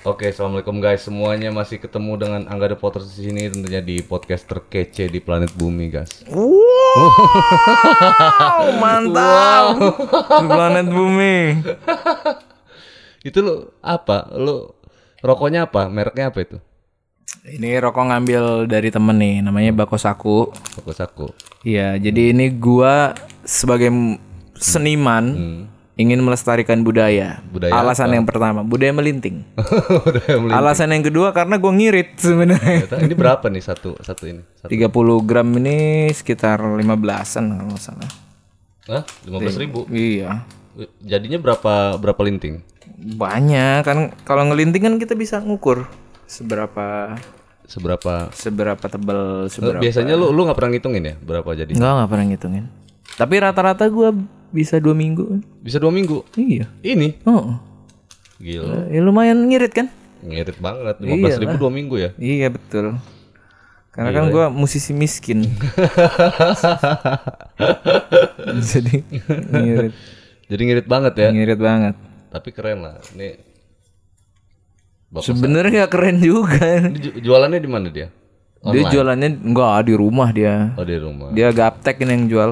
Oke, assalamualaikum guys semuanya masih ketemu dengan Angga The Potters di sini tentunya di podcast terkece di planet bumi guys. Wow, mantap. Di Planet bumi. Itu lu apa? Lu rokoknya apa? Mereknya apa itu? Ini rokok ngambil dari temen nih, namanya Bakosaku. Rokok saku. Iya, jadi ini gua sebagai seniman ingin melestarikan budaya. Budaya Alasan yang pertama, budaya melinting. Udah beli. Alasan yang kedua karena gua ngirit sebenarnya. Ternyata Ini berapa nih satu satu ini? Satu. 30 gram ini sekitar 15-an kalau nggak salah. Hah? Lima belas ribu. Iya. Jadinya berapa berapa linting? Banyak kan kalau ngelinting kan kita bisa ngukur seberapa Seberapa? seberapa tebal seberapa. Biasanya lu lu nggak pernah ngitungin ya berapa jadi? Enggak nggak pernah ngitungin. Tapi rata-rata gua bisa dua minggu. Bisa dua minggu. Iya. Ini Oh, gila. ya lumayan ngirit kan? Ngirit banget. Lima belas ribu dua minggu ya. Iya betul. Karena kan gua musisi miskin. Jadi ngirit, Jadi ngirit banget ya. ngirit banget. Tapi keren lah. Ini. Sebenarnya nggak keren juga. Jualannya di mana dia? Dia jualannya enggak di rumah dia. Oh di rumah. Dia gaptek ini yang jual.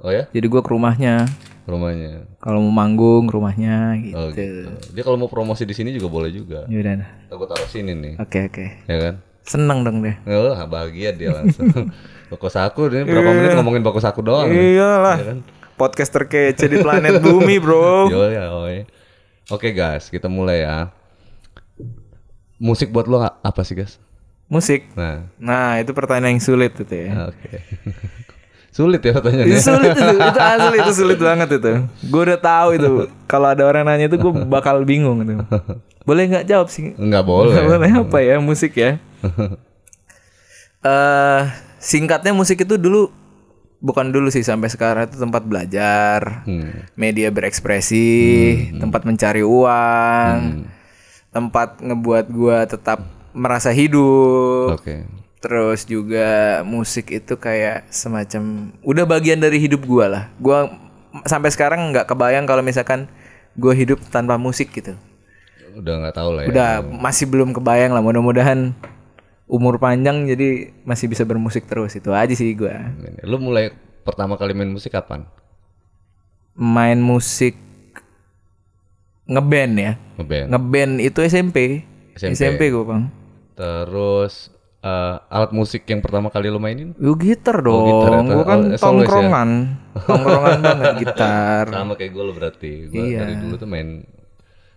Oh ya? Jadi gua ke rumahnya. Rumahnya. Kalau mau manggung ke rumahnya gitu. Oh gitu. Dia kalau mau promosi di sini juga boleh juga. Ya udah. Aku taruh sini nih. Oke oke. Ya kan? Seneng dong deh. Oh, bahagia dia langsung. Bakos aku ini berapa menit ngomongin bakos aku doang. Iyalah. Ya kan? Podcast terkece di planet bumi, Bro. Yo ya, oi. Oke guys, kita mulai ya. Musik buat lo apa sih guys? Musik. Nah, Nah, itu pertanyaan yang sulit itu ya. oke. Sulit ya pertanyaannya. Itu sulit itu, itu asli itu sulit banget itu. Gue udah tahu itu. Kalau ada orang nanya itu gue bakal bingung itu. Boleh nggak jawab sih? Enggak boleh. Nggak boleh apa ya musik ya? Eh singkatnya musik itu dulu bukan dulu sih sampai sekarang itu tempat belajar, Hmm. media berekspresi, tempat mencari uang, tempat ngebuat gua tetap merasa hidup. Oke. Terus juga musik itu kayak semacam udah bagian dari hidup gua lah. Gua m- sampai sekarang nggak kebayang kalau misalkan gua hidup tanpa musik gitu. Udah nggak tahu lah ya. Udah masih belum kebayang lah. Mudah-mudahan umur panjang jadi masih bisa bermusik terus itu aja sih. Ini. Lu mulai pertama kali main musik kapan? Main musik ngeband ya. Ngeband. Ngeband itu SMP. SMP. SMP gua, Bang. Terus eh, alat musik yang pertama kali lu mainin? Yo gitar dong. gitar ya, gua kan oh, ya? tongkrongan. Tongkrongan banget gitar. Sama kayak gue lo berarti. Gue Iya. dari dulu tuh main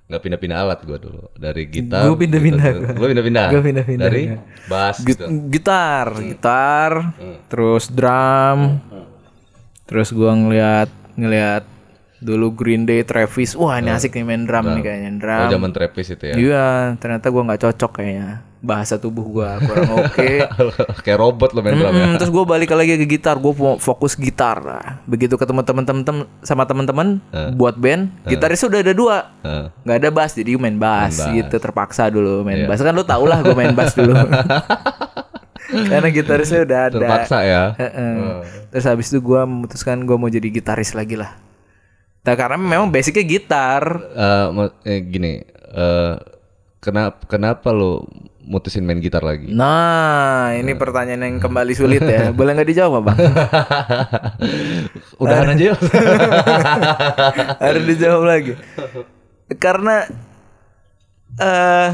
nggak pindah-pindah alat gue dulu. Dari gitar. Gua pindah-pindah Gue pindah-pindah. Gua pindah-pindah, Dari ya. bass Git- gitu. gitar, gitar, terus drum, terus gua ngeliat ngeliat dulu Green Day, Travis, wah ini asik nih main drum nih kayaknya Oh, drum. zaman Travis itu ya. Iya, ternyata gua nggak cocok kayaknya bahasa tubuh gua kurang oke. kayak robot lo main drum ya. Mm, terus gue balik lagi ke gitar, gue fokus gitar. Nah, begitu ketemu teman-teman sama teman-teman buat band, gitaris udah ada dua, Heeh. nggak ada bass, jadi gue main bass, gitu terpaksa dulu main Iya. bass kan lo tau lah gue main bass dulu. Karena gitarisnya udah ada. Terpaksa ya. Terus habis itu gue memutuskan gue mau jadi gitaris lagi lah. Nah, karena memang basicnya gitar. Eh, ma- eh, gini. eh kenapa kenapa lo mutusin main gitar lagi? Nah, ini pertanyaan yang kembali sulit ya. Boleh nggak dijawab, bang? Udahan aja yuk. Harus dijawab lagi. Karena eh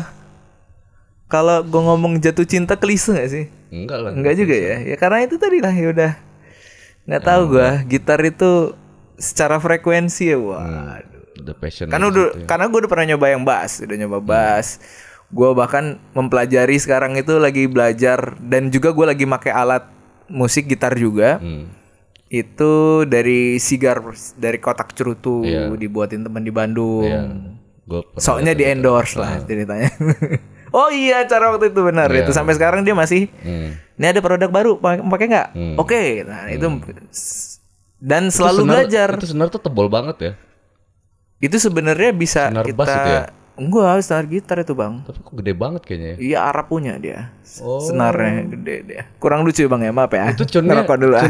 kalau gue ngomong jatuh cinta klise gak sih? Enggak lah. Enggak juga ya. Ya karena itu tadi lah ya udah. Nggak tahu gua gitar itu secara frekuensi ya waduh. The passion. Kan udah karena gue udah pernah nyoba yang bass, udah nyoba bass. Gue bahkan mempelajari sekarang itu lagi belajar dan juga gue lagi pakai alat musik gitar juga. Hmm. Itu dari sigar dari kotak cerutu Iya. dibuatin teman di Bandung. Gue Soalnya di endorse lah ceritanya. oh iya, cara waktu itu benar. Iya. Itu sampai sekarang dia masih Hmm. ini ada produk baru pa- pakai nggak? Oke, nah itu dan selalu belajar. Itu senar tuh tebal banget ya. Itu sebenarnya bisa Senar kita itu ya? Enggak senar gitar itu bang. Tapi kok gede banget kayaknya ya. Iya Arab punya dia. Oh. Senarnya gede dia. Kurang lucu bang ya maaf ya. Itu cunnya- Ngerokok dulu ah.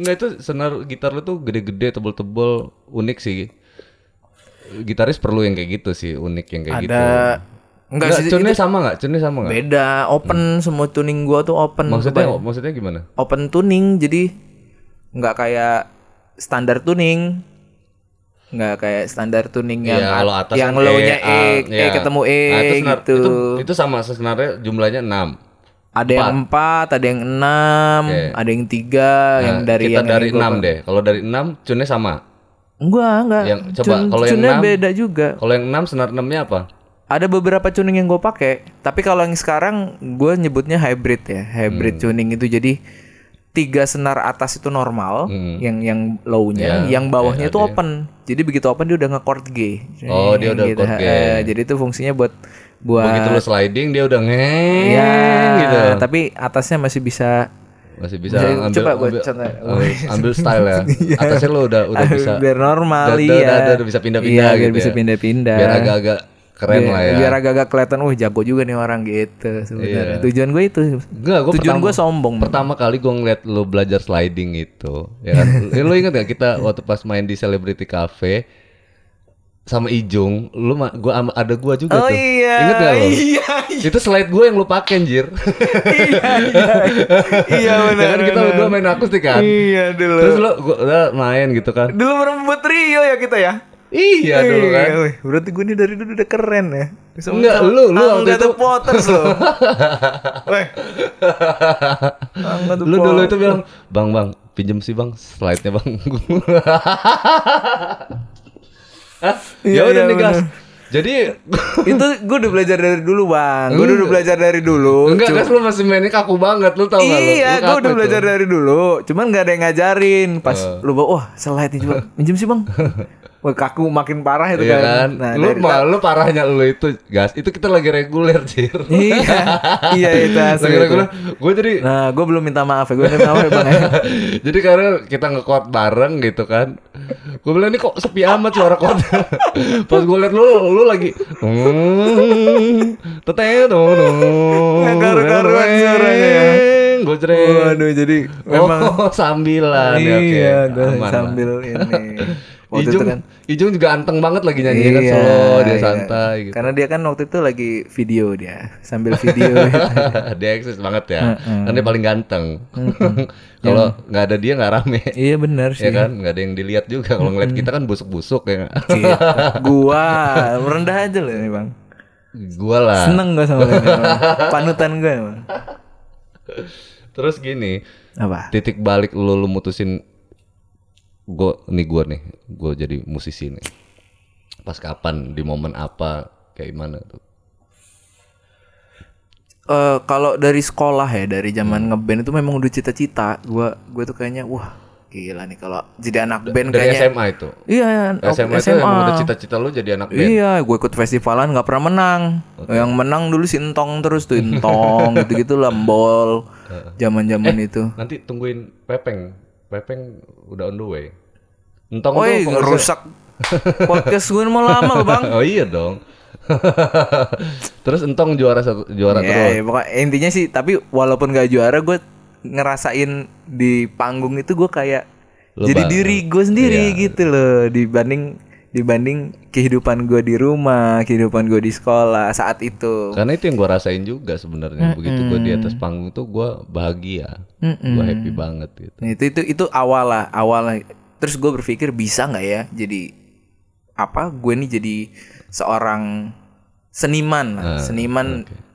Enggak itu senar gitar lu tuh gede-gede, tebel-tebel, unik sih. gitaris perlu yang kayak gitu sih, unik yang kayak gitu. Ada enggak Enggak, sih tune-nya sama nggak? Tune-nya sama nggak? beda, open semua tuning gua tuh open. Maksudnya maksudnya gimana? open tuning jadi nggak kayak standar tuning nggak kayak standar tuning yang Iya, kalau atas yang kan low-nya A, E, E iya. ketemu E Nah, itu senar- gitu. Itu, itu sama sebenarnya jumlahnya 6. ada yang empat, ada yang enam, Oke. ada yang tiga, yang dari Kita yang dari yang 6 deh. Kalau dari 6 tune-nya sama. Enggak, enggak. Yang- coba, Cun- kalau yang cunnya enam- beda juga. Kalau yang 6 senar 6-nya apa? Ada beberapa tuning yang gue pakai, tapi kalau yang sekarang gue nyebutnya hybrid ya, hybrid Hmm. tuning itu jadi tiga senar atas itu normal, yang yang low-nya, Hmm. Ya, yang bawahnya itu open. Jadi begitu open dia udah nge-chord G. Oh, dia udah gitu. chord G. Eh, jadi itu fungsinya buat buat Begitu lu sliding dia udah ngeng ya, gitu. tapi atasnya masih bisa Masih bisa Bisa- ambil coba ambil, contoh. ambil, ambil style ya. Atasnya lu udah udah bisa biar normal udah, iya. udah, udah, udah bisa pindah-pindah Iya, gitu. biar bisa ya. pindah-pindah. Biar agak-agak keren biar, lah ya. Biar agak-agak kelihatan, wah jago juga nih orang gitu sebenarnya. Iya. Tujuan gue itu. Enggak, gua Tujuan gue sombong. Pertama kali gue ngeliat lu belajar sliding itu, ya kan? Eh, lu inget gak kita waktu pas main di Celebrity Cafe sama Ijung, lu ma- gua ada gua juga Oh tuh. iya. Ingat gak lu? Iya. Itu slide gue yang lu pake anjir. iya, iya. Iya ya benar. kan kita berdua main akustik kan. Iya dulu. Terus lu gua, udah main gitu kan. Dulu merebut Rio ya kita ya. Iya dulu kan. Iya, wih, berarti gue nih dari dulu udah keren ya. Bisa Enggak, lu- lu waktu Angga itu- Potters lo. Weh. Angga The Lu dulu itu bilang, "Bang, Bang, pinjem sih, Bang, slide-nya, Bang." Hah? Iya, Ya udah iya, nih, gas. Jadi itu gue udah belajar dari dulu bang gue udah belajar dari dulu enggak Cuma- gas lu masih mainnya kaku banget, lu tau gak lu? iya gue udah itu. belajar dari dulu cuman gak ada yang ngajarin pas lu bawa wah slide nih coba minjem sih bang Wah, kaku makin parah itu Iya kan, kan? Nah, lu mah lu parahnya lu itu, gas. Itu kita lagi reguler, Cir. iya iya itu asli lagi reguler. Gue jadi nah gue belum minta maaf ya gue minta maaf ya bang ya. Jadi karena kita nge-chord bareng gitu kan Gue bilang ini kok sepi amat suara chord Pas gue liat lu, lu lagi Teteh Nggak karu-karuan suaranya ya. Gue jreng waduh jadi memang Oh sambilan ya iya gue Aman lah. sambil ini waktu Ijung, itu kan Ijung juga anteng banget lagi nyanyi kan Iya, solo Dia iya. santai gitu Karena dia kan waktu itu lagi video dia, sambil video. Dia eksis banget ya Kan dia paling ganteng Kalau nggak ada dia nggak rame iya benar sih. Ya kan nggak ada yang dilihat juga Kalau ngeliat kita kan busuk-busuk ya? Gitu. Gua merendah aja loh ini bang. Gua lah Seneng gua sama ini. Panutan gua. Bang. Terus gini, Apa? titik balik lu, lu mutusin gue nih gue nih, gue jadi musisi nih. Pas kapan, di momen apa, kayak gimana tuh? Eh kalau dari sekolah ya, dari zaman ngeband itu memang udah cita-cita. Gua gua tuh kayaknya wah gila nih kalau jadi anak band Dari kayaknya. SMA itu. Iya, SMA, itu emang udah cita-cita lu jadi anak band. Iya, gue ikut festivalan nggak pernah menang. Yang menang dulu si Entong terus tuh Entong gitu-gitu lambol. Zaman-zaman itu. Nanti tungguin Pepeng. Pepeng udah on the way. Entong Woi, tuh ngerusak podcast gue mau lama loh bang. oh iya dong. Terus Entong juara satu juara terus. Ya, ya, pokoknya intinya sih. Tapi walaupun gak juara, gue ngerasain di panggung itu gue kayak Lu jadi diri gue sendiri Iya. gitu loh dibanding dibanding kehidupan gue di rumah, kehidupan gue di sekolah saat itu. Karena itu yang gue rasain juga sebenarnya. Begitu gue di atas panggung tuh gue bahagia, gue happy banget gitu. Nah, itu itu itu awal lah, awal lah. Terus gue berpikir bisa nggak ya jadi apa? Gue nih jadi seorang seniman lah, seniman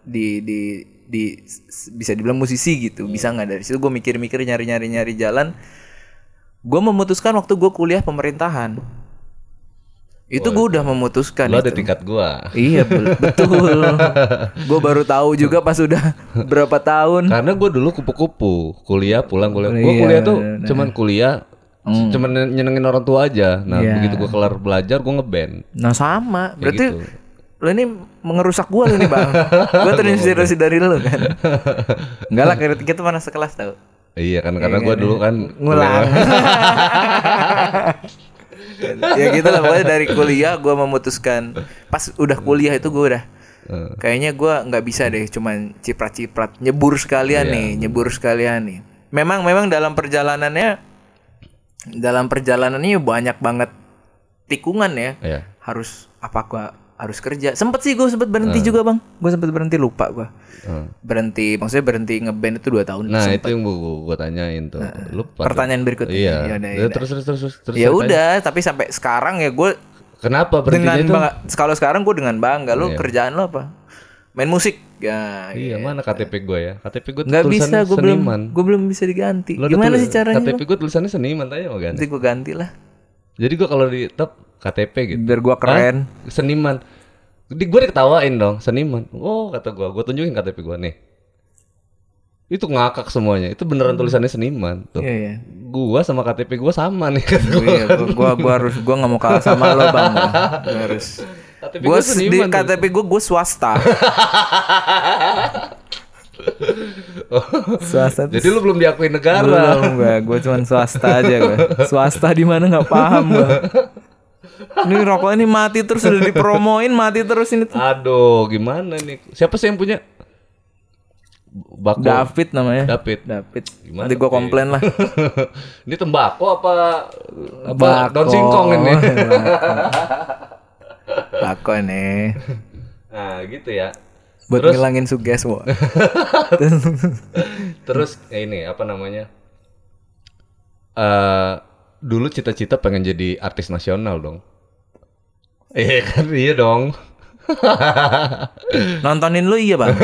di di di s- bisa dibilang musisi gitu. Bisa nggak dari situ gue mikir-mikir nyari-nyari nyari jalan. Gue memutuskan waktu gue kuliah pemerintahan. Itu gue udah memutuskan Lo ada itu. tingkat gue. Iya be- betul. gue baru tahu juga pas udah berapa tahun. Karena gue dulu kupu-kupu, kuliah pulang kuliah. Gue Iya, kuliah tuh bener. cuman kuliah, cuman nyenengin orang tua aja. Nah Iya. begitu gue kelar belajar gue ngeband. Nah sama, berarti gitu. lo ini mengerusak gua lo nih bang. gua terinspirasi dari lo kan. Enggak lah, kita, kita mana sekelas tau. Iya kan karena gue dulu kan Ngulang. ya gitu lah pokoknya dari kuliah gua memutuskan pas udah kuliah itu gua udah kayaknya gua nggak bisa deh cuman ciprat-ciprat nyebur sekalian nih nyebur sekalian nih. Memang memang dalam perjalanannya dalam perjalanannya banyak banget tikungan ya Iya. harus apa gua harus kerja sempet sih gue sempet berhenti juga bang gue sempet berhenti lupa gua Hmm. berhenti maksudnya berhenti ngeband itu dua tahun Nah itu yang gua, gua tanyain tuh. Lu pada- pertanyaan berikutnya Iya. Yaudah, Ya, yaudah. terus terus terus terus. ya udah tapi sampai sekarang ya gue Kenapa dengan itu? bangga kalau sekarang gue dengan bangga lu Iya. kerjaan lu apa main musik ya Iya mana KTP gue ya? KTP gue nggak bisa gue belum gue belum bisa diganti ada gimana sih caranya KTP gue tulisannya seniman tanya mau ganti. nanti gue ganti lah Jadi gue kalau di top KTP gitu. biar gue keren Hah? Seniman. Di gue diketawain dong seniman. Oh kata gue, gue tunjukin KTP gue nih. Itu ngakak semuanya. Itu beneran tulisannya seniman tuh. iya iya Gua sama KTP gua sama nih kata gua. iya gua, gua gua harus gua nggak mau kalah sama lo bang Gua harus KTP gue gua di. KTP gue gue swasta swasta Jadi lu belum diakui negara. belum gue gue cuman swasta aja gue swasta di mana nggak paham gue ini rokok ini mati terus udah dipromoin mati terus ini tuh. Aduh, gimana nih? Siapa sih yang punya? Bako. David namanya David. David Gimana, nanti gue komplain lah Ini tembakau apa apa Bako. daun singkong ini? Bako nih nah, gitu ya. buat ngilangin suges wo. Terus ya ini apa namanya? Eh dulu cita-cita pengen jadi artis nasional dong. Iya kan, iya dong. nontonin lu iya bang.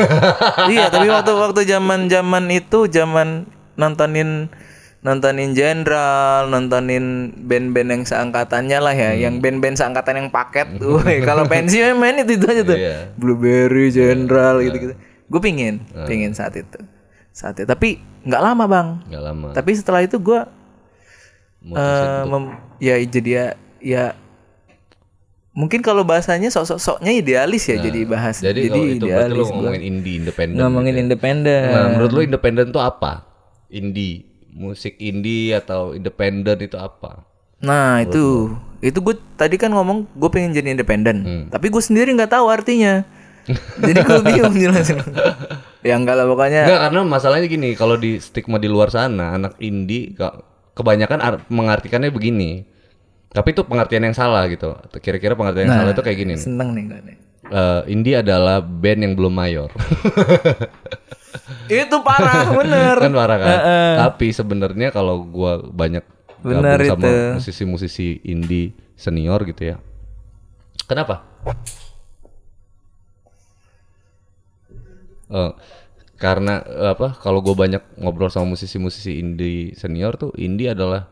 Iya tapi waktu waktu zaman zaman itu zaman nontonin nontonin jenderal nontonin band-band yang seangkatannya lah ya yang band-band seangkatan yang paket tuh. Kalau pensi main itu itu aja tuh. Iya. blueberry jenderal gitu gitu gue pingin pingin saat itu. Saat itu. Tapi nggak lama bang. Gak lama. tapi setelah itu gue Eh, mem- ya jadi ya ya mungkin kalau bahasanya sok-soknya idealis ya jadi bahas Jadi, kalau itu berarti idealis gua. ngomongin indie independen. ngomongin gitu ya. independen Nah, menurut lu independen itu apa? Indie, musik indie atau independen itu apa? nah itu itu gue tadi kan ngomong gue pengen jadi independen Hmm. tapi gue sendiri nggak tahu artinya jadi gue bingung jelasin ya enggak lah pokoknya Enggak, karena masalahnya gini, kalau di stigma di luar sana, anak indie kebanyakan ar- mengartikannya begini. Tapi itu pengertian yang salah gitu. Kira-kira pengertian yang salah itu kayak gini nih. seneng nih gue nih Eh, indie adalah band yang belum mayor. itu parah bener kan parah kan? Tapi sebenarnya kalau gua banyak Bener gabung sama musisi-musisi indie senior gitu ya. Kenapa? Eh, karena eh, apa? Kalau gue banyak ngobrol sama musisi-musisi indie senior tuh, indie adalah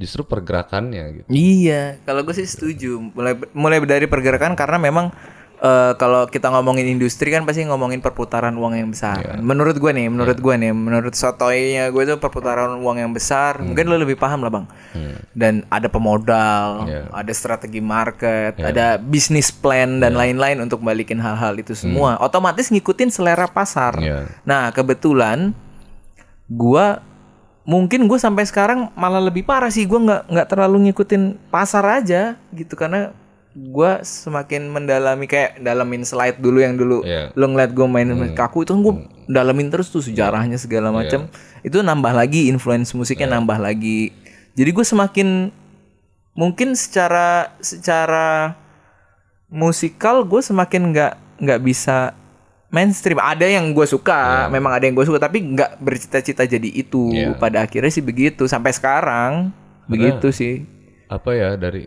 justru pergerakannya gitu. Iya, kalau gue sih setuju. Mulai mulai dari pergerakan karena memang eh, kalau kita ngomongin industri kan pasti ngomongin perputaran uang yang besar. Menurut gue nih, menurut gue nih, menurut sotoynya gue itu perputaran uang yang besar. Mungkin lo lebih paham lah bang. Dan ada pemodal, Iya. ada strategi market, ada bisnis plan dan lain-lain untuk balikin hal-hal itu semua. Otomatis ngikutin selera pasar. Iya. Nah kebetulan gua mungkin gue sampai sekarang malah lebih parah sih gue nggak nggak terlalu ngikutin pasar aja gitu karena gua semakin mendalami kayak dalamin slide dulu yang dulu. Iya. lo ngeliat gue main kaku itu gue dalamin terus tuh sejarahnya segala macam itu nambah lagi influence musiknya nambah lagi. Jadi gue semakin mungkin secara secara musikal gue semakin nggak nggak bisa mainstream. Ada yang gue suka memang ada yang gue suka tapi nggak bercita-cita jadi itu. Iya. pada akhirnya sih begitu sampai sekarang begitu sih. apa ya dari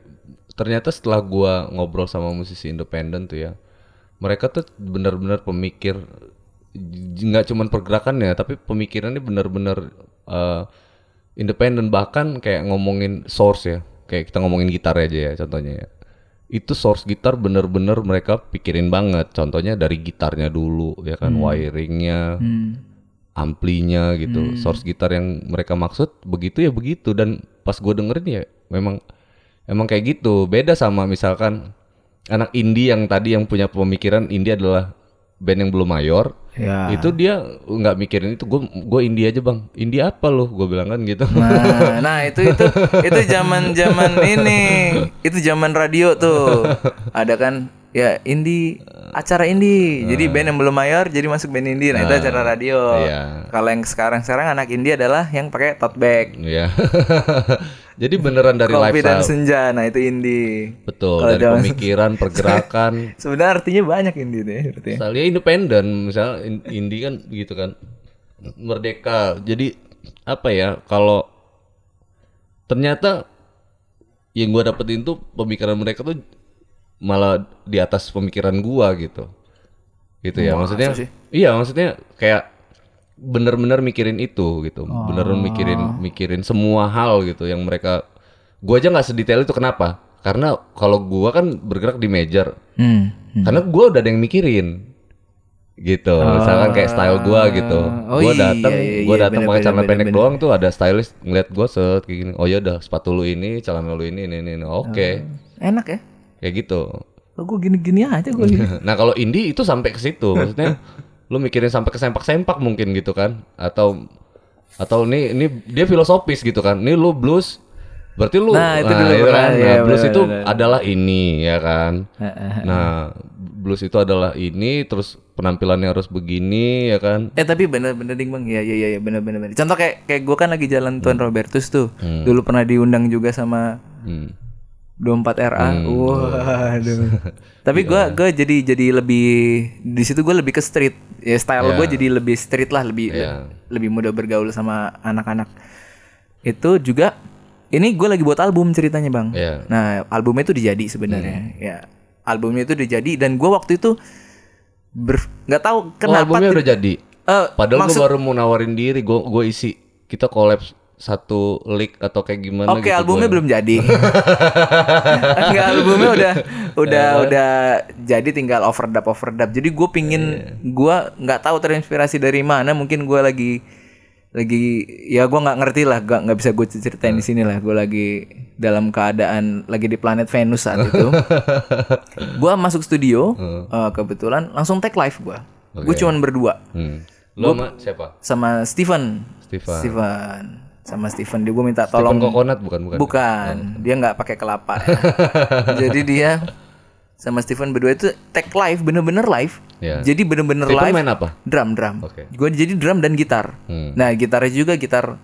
ternyata setelah gua ngobrol sama musisi independen tuh ya mereka tuh benar-benar pemikir nggak cuman pergerakannya tapi pemikirannya benar-benar eh, independen. Bahkan kayak ngomongin source ya kayak kita ngomongin gitar aja ya contohnya ya. Itu source gitar bener-bener mereka pikirin banget. Contohnya dari gitarnya dulu ya kan wiringnya amplinya gitu. Source gitar yang mereka maksud begitu ya begitu. Dan pas gue dengerin ya memang emang kayak gitu. Beda sama misalkan anak indie yang tadi yang punya pemikiran indie adalah band yang belum mayor. Ya. Itu dia nggak mikirin itu. Gue gue indie aja bang. Indie apa lo gue bilang kan gitu. Nah, nah itu itu itu zaman zaman ini. Itu zaman radio tuh. Ada kan ya indie acara indie. Jadi band yang belum mayor jadi masuk band indie. Nah, itu acara radio. iya. Kalau yang sekarang-sekarang anak indie adalah yang pakai tote bag. Iya. Jadi beneran dari Kopi dan lifestyle. senja. Nah, itu indie. Betul, Kalau dari pemikiran, pergerakan. Sebenarnya artinya banyak indie deh berarti. ya. Misalnya independen, misalnya in- indie kan begitu kan. Merdeka. Jadi apa ya kalau ternyata yang gua dapetin tuh pemikiran mereka tuh malah di atas pemikiran gua gitu. Gitu ya, maksudnya. sih? Iya, maksudnya kayak bener-bener mikirin itu gitu. Beneran mikirin mikirin semua hal gitu yang mereka gua aja nggak sedetail itu kenapa? Karena kalau gua kan bergerak di major, Hmm. karena gue udah ada yang mikirin gitu misalkan kayak style gue gitu Oh gue iya, datang iya, gue iya, datang pakai celana pendek bener. doang tuh ada stylist ngeliat gue set kayak gini oh ya udah sepatu lu ini celana lu ini ini ini, ini. oke Enak ya? Kayak gitu Lo gue gini-gini aja gue gini. nah kalau indie itu sampai ke situ maksudnya lu mikirin sampai ke sempak-sempak mungkin gitu kan atau atau ini ini dia filosofis gitu kan ini lu blues berarti lu Nah, itu dulu, kan iya, nah, blues bener, itu bener. adalah ini ya kan. Nah, blues itu adalah ini, terus penampilannya harus begini, ya kan? Eh tapi bener-bener ding bang, ya ya ya, ya bener bener bener. Contoh kayak kayak gue kan lagi jalan Tuan Robertus tuh, dulu pernah diundang juga sama Hmm. 24 RA. Waduh. Tapi gue gue jadi jadi lebih di situ gue lebih ke street. Ya style gue jadi lebih street lah, lebih Iya. lebih mudah bergaul sama anak-anak. Itu juga ini gue lagi buat album ceritanya bang. Iya. Nah albumnya itu dijadi sebenarnya. Ya albumnya itu dijadi dan gue waktu itu nggak tahu Oh, kenapa. albumnya udah jadi. Eh, Padahal maksud- gue baru mau nawarin diri, gue gue isi kita collab satu lick atau kayak gimana Oke, gitu. albumnya gua. belum jadi. Enggak, albumnya udah udah Iya. udah jadi tinggal overdub overdub. Jadi gue pingin Iya. gua nggak tahu terinspirasi dari mana. Mungkin gua lagi lagi ya gua nggak ngerti lah, nggak nggak bisa gue ceritain di sini lah. Gue lagi dalam keadaan lagi di planet Venus saat itu. gua masuk studio, eh, kebetulan langsung take live gua. Gue cuman berdua Hmm. Lo sama siapa? sama Steven. Steven. Steven. Sama Steven dia gue minta Tolong Coconut bukan bukan. Bukan, dia nggak pakai kelapa. Jadi dia sama Steven berdua itu take live, bener-bener live. Ya. Jadi bener-bener Steven live. main apa? Drum, drum. Oke. Gue jadi drum dan gitar. Hmm. Nah, gitarnya juga gitar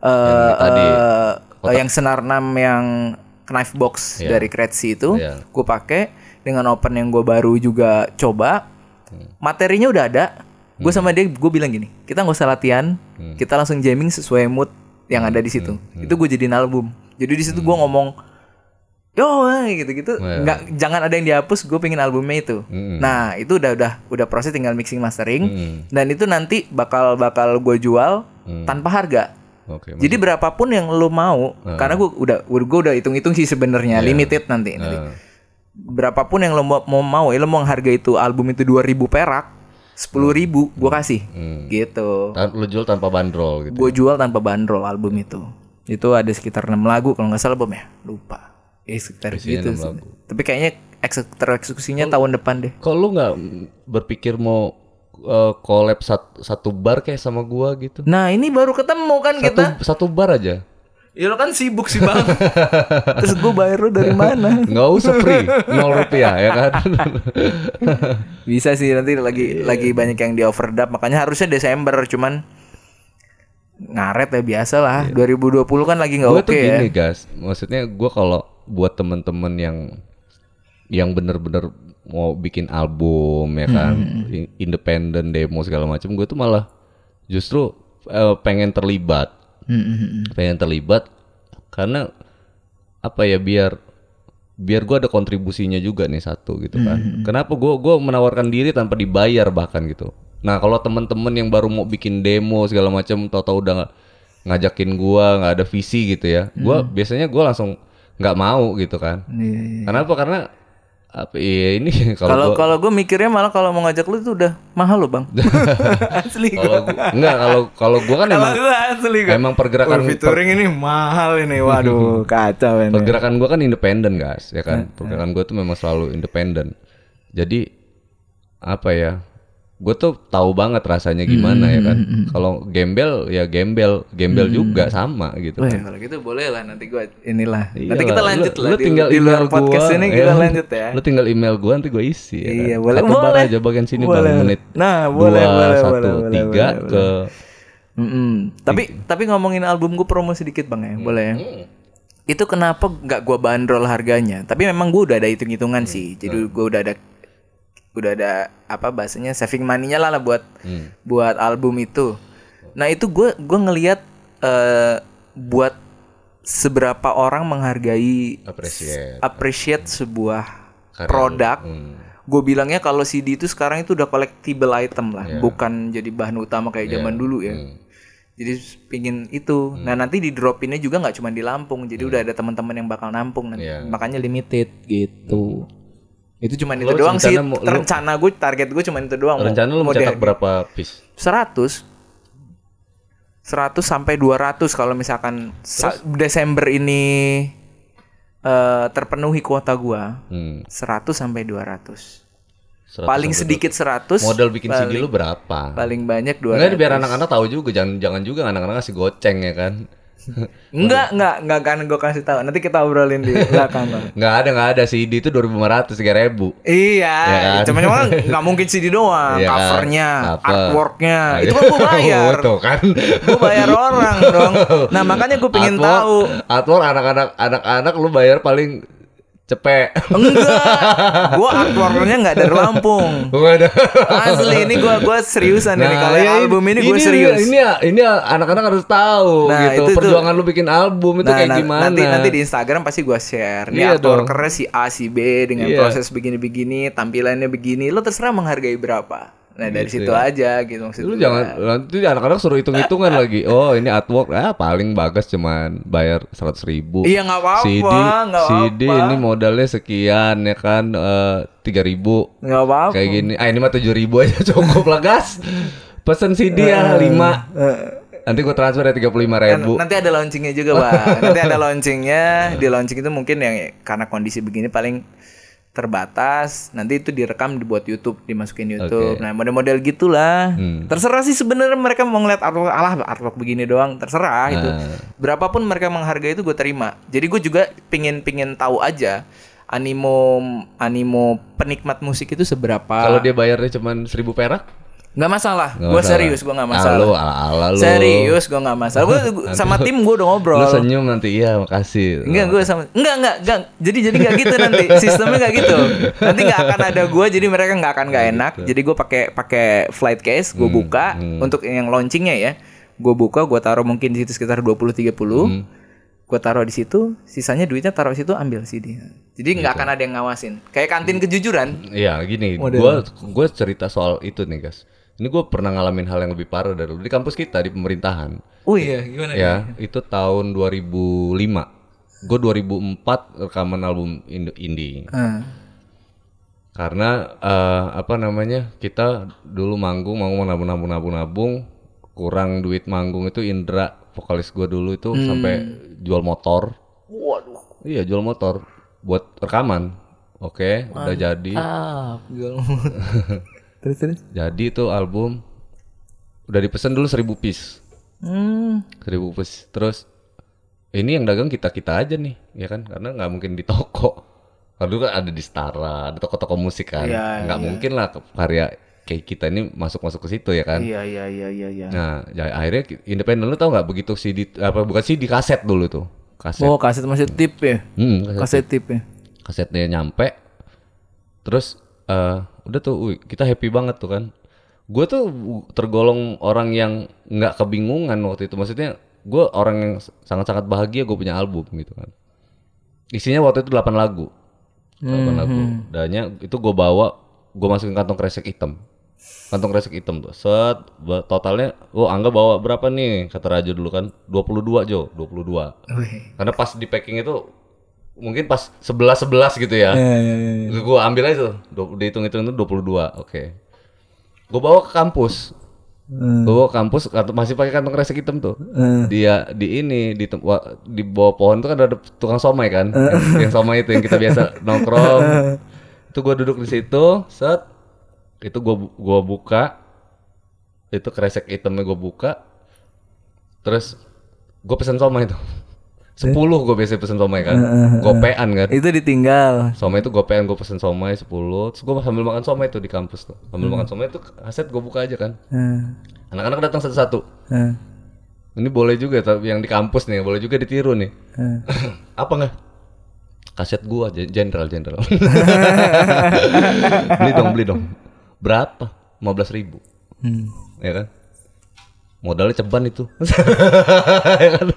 eh tadi, eh, eh, yang senar 6 yang knife box Iya. dari Kretsi itu, Iya. gue pakai dengan open yang gue baru juga coba. Hmm. Materinya udah ada. Gue sama dia, gue bilang gini, kita nggak usah latihan, Hmm. kita langsung jamming sesuai mood yang ada di situ. Itu gue jadiin album. Jadi di situ gue ngomong, yo eh, gitu-gitu, Hmm. Iya. nggak jangan ada yang dihapus. Gue pengen albumnya itu. Hmm. Nah itu udah udah udah proses tinggal mixing mastering Hmm. dan itu nanti bakal bakal gue jual tanpa harga. Oke. Jadi berapapun yang lo mau, Hmm. karena gue udah gue udah hitung-hitung sih sebenarnya limited nanti. nanti. Nah, Berapapun yang lo mau, mau mau, ya lo mau harga itu album itu 2000 perak, 10.000 ribu gue kasih, Hmm. gitu. tan- lo jual tanpa bandrol gitu. Gue jual tanpa bandrol album itu. Itu ada sekitar 6 lagu kalau nggak salah bom ya, lupa. Ya sekitar Isinya gitu. enam. Tapi kayaknya eksek- tereksekusinya tahun depan deh. Kalau lu nggak berpikir mau uh, collab satu, satu bar kayak sama gua gitu? Nah ini baru ketemu kan Satu, kita. satu bar aja. Ya lo kan sibuk sih bang. Terus gue bayar lo dari mana? Nggak usah free, nol rupiah ya kan? Bisa sih nanti lagi lagi banyak yang di overdub. Makanya harusnya Desember cuman ngaret ya biasa lah. 2020 kan lagi nggak gue oke tuh ya. gini guys, maksudnya gua kalau buat temen-temen yang yang bener-bener mau bikin album ya kan, Hmm. i- independen demo segala macam, gue tuh malah justru eh, pengen terlibat, Hmm, hmm, hmm. pengen terlibat karena apa ya biar biar gue ada kontribusinya juga nih satu gitu kan. Kenapa gue gua menawarkan diri tanpa dibayar bahkan gitu. Nah kalau teman-teman yang baru mau bikin demo segala macam, tahu-tahu udah ngajakin gua nggak ada visi gitu ya, gua biasanya gua langsung nggak mau gitu kan. Iya, iya. Kenapa? Karena apa? Iya ini kalau Kalau gua- kalau gue mikirnya malah kalau mau ngajak lu itu udah mahal lo bang. asli gue. kalau gua- enggak kalau kalau gua kan emang gue asli gue. emang pergerakan featuring ini mahal ini. Waduh kacau ini. pergerakan gua kan independen guys ya kan pergerakan gua tuh memang selalu independen jadi apa ya gue tuh tahu banget rasanya gimana ya kan. Kalau gembel ya gembel, gembel juga sama gitu. Wah, kan. kalau gitu boleh lah nanti gua inilah. Iya nanti kita lah. lanjut Lu- lah lu di, tinggal di luar email podcast gua, ini kita ya. lanjut ya. Lu tinggal email gua nanti gue isi ya Iya, kan. boleh. Satu bar Boleh. aja bagian sini Boleh. bang menit. Nah, boleh, dua, boleh, satu, boleh, boleh, tiga boleh, ke Mm-mm. Tapi tapi ngomongin album gue promo sedikit bang ya, boleh ya? Hmm. Itu kenapa nggak gua bandrol harganya? Tapi memang gue udah ada hitung-hitungan sih. Jadi gue udah ada udah ada apa bahasanya saving money-nya lah, lah buat Hmm. buat album itu. Nah itu gue gue ngelihat eh, buat seberapa orang menghargai appreciate. appreciate sebuah Karya lu. produk. Hmm. Gue bilangnya kalau CD itu sekarang itu udah collectible item lah, Iya. bukan jadi bahan utama kayak zaman dulu ya. Hmm. Jadi pingin itu. Nah nanti di dropinnya juga nggak cuma di Lampung, jadi udah ada teman-teman yang bakal nampung nanti. Iya. Makanya limited gitu. Itu cuma itu doang sih. rencana mau- lo- Rencana gue, target gue cuma itu doang. Rencana lu mau mencetak berapa piece? 100 100 sampai 200 kalau misalkan sa- Desember ini eh, terpenuhi kuota gua Hmm. 100 sampai 200. 100 Paling sedikit 100. 200. modal bikin CD paling, lu berapa? paling banyak 200. Enggak biar anak-anak tahu juga jangan jangan juga anak-anak ngasih goceng ya kan. Enggak, enggak, enggak kan gue kasih tahu. Nanti kita obrolin di belakang. Enggak ada enggak ada CD itu 2500 3000. Iya, Ya kan? cuma cuma nggak mungkin CD doang, Iya kan? covernya, Cover. artworknya, Nah, itu iya. kan gue bayar, Tuh kan. gue bayar orang dong. Nah makanya gue pengen Artwork- tahu. Artwork anak-anak anak-anak lu bayar paling cepet. Enggak, gue artworknya nggak dari Lampung. Asli ini gue gua seriusan ini kalau ya album ini gue serius. Ini ini anak-anak harus tahu Nah, gitu. itu. Perjuangan lu bikin album itu Nah, kayak na- gimana. Nanti nanti di Instagram pasti gue share. Nih Iya artworkernya si A si B dengan Iya. proses begini-begini, tampilannya begini. Lo terserah menghargai berapa. Nah dari situ aja gitu maksud Lu jangan nanti anak-anak suruh hitung-hitungan lagi. Oh ini artwork ah paling bagus cuman bayar seratus ribu. Iya nggak apa-apa, CD nggak CD apa-apa. ini modalnya sekian ya kan tiga ribu Nggak apa-apa. kayak gini. Ah ini mah tujuh ribu aja cukup lah gas. Pesen CD ya lima. Nanti gue transfer ya tiga puluh lima ribu. Nanti ada launchingnya juga bang. Nanti ada launchingnya. Di launching itu mungkin yang karena kondisi begini paling terbatas. Nanti itu direkam dibuat YouTube, dimasukin YouTube. Oke. Nah model-model gitulah. Hmm. Terserah sih sebenarnya mereka mau ngeliat artwork alah artwork begini doang. Terserah itu. Nah. Berapapun mereka menghargai itu gue terima. Jadi gue juga pingin pingin tahu aja animo animo penikmat musik itu seberapa. Kalau dia bayarnya cuman seribu perak? Nggak masalah. Gue masalah. serius, gue nggak Ah, masalah. lu ala-ala lu. Serius gue nggak masalah. Gue sama tim gue udah ngobrol. Lu senyum nanti iya makasih. Enggak gue sama enggak enggak enggak jadi jadi enggak gitu nanti sistemnya enggak gitu nanti enggak akan ada gue jadi mereka enggak akan enggak enak jadi gue pakai pakai flight case gue buka untuk yang launchingnya ya gue buka gue taruh mungkin di situ sekitar 20 30 gue taruh di situ sisanya duitnya taruh di situ ambil CD jadi nggak akan ada yang ngawasin kayak kantin kejujuran Iya gini, gua gua cerita soal itu nih guys. Ini gue pernah ngalamin hal yang lebih parah dari dulu di kampus kita di pemerintahan. oh iya gimana Ya, itu tahun 2005. Gue 2004 rekaman album indie. Ah. Karena eh, apa namanya? Kita dulu manggung, manggung nabung nabung nabung nabung, kurang duit manggung itu Indra vokalis gue dulu itu sampai jual motor. waduh Iya, jual motor buat rekaman. Oke, udah jadi. ah terus terus Jadi itu album udah dipesan dulu 1000 piece. hmm 1000 piece. Terus ini yang dagang kita-kita aja nih, ya kan? Karena nggak mungkin di toko. Kalau kan ada di Stara, ada toko-toko musik kan. Iya, nggak mungkin lah karya kayak kita ini masuk-masuk ke situ ya kan. iya iya iya iya iya Nah, ya, akhirnya independen lu tau nggak begitu CD apa bukan CD kaset dulu tuh. Kaset. oh kaset masih tip ya Hmm, kaset. kaset tip ya kasetnya nyampe terus eh udah tuh wih, kita happy banget tuh kan. Gue tuh tergolong orang yang nggak kebingungan waktu itu. Maksudnya gue orang yang sangat-sangat bahagia gue punya album gitu kan. Isinya waktu itu 8 lagu. 8 lagu. Dannya itu gue bawa gue masukin kantong kresek hitam. Kantong kresek hitam tuh. Set totalnya oh angga bawa berapa nih? Kata Rajo dulu kan 22 Jo. 22 Wih. karena pas di packing itu mungkin pas 11 11 gitu ya. Iya, iya, iya. Gue ambil aja tuh. Dihitung-hitung itu 22. Oke. Gue bawa ke kampus. Hmm. Gue bawa ke kampus masih pakai kantong kresek hitam tuh. Hmm. Dia di ini di di bawah pohon tuh kan ada tukang somai kan. yang, yang somai itu yang kita biasa nongkrong. Itu gue duduk di situ, set itu gua bu- gua buka itu kresek hitamnya gua buka terus gua pesen somai itu sepuluh gua biasa pesen somai kan? Gopean kan? Itu ditinggal. somai itu gopean gua pesen somai 10 terus gua sambil makan somai itu di kampus tuh. Sambil makan somai itu kaset gua buka aja kan? Hmm. anak-anak datang satu-satu. Hmm. ini boleh juga tapi yang di kampus nih boleh juga ditiru nih. Hmm. apa nggak kaset gua gen- jenderal jenderal. Beli dong beli dong. Berapa? 15.000 ribu. Hmm. ya kan modalnya ceban itu. Kan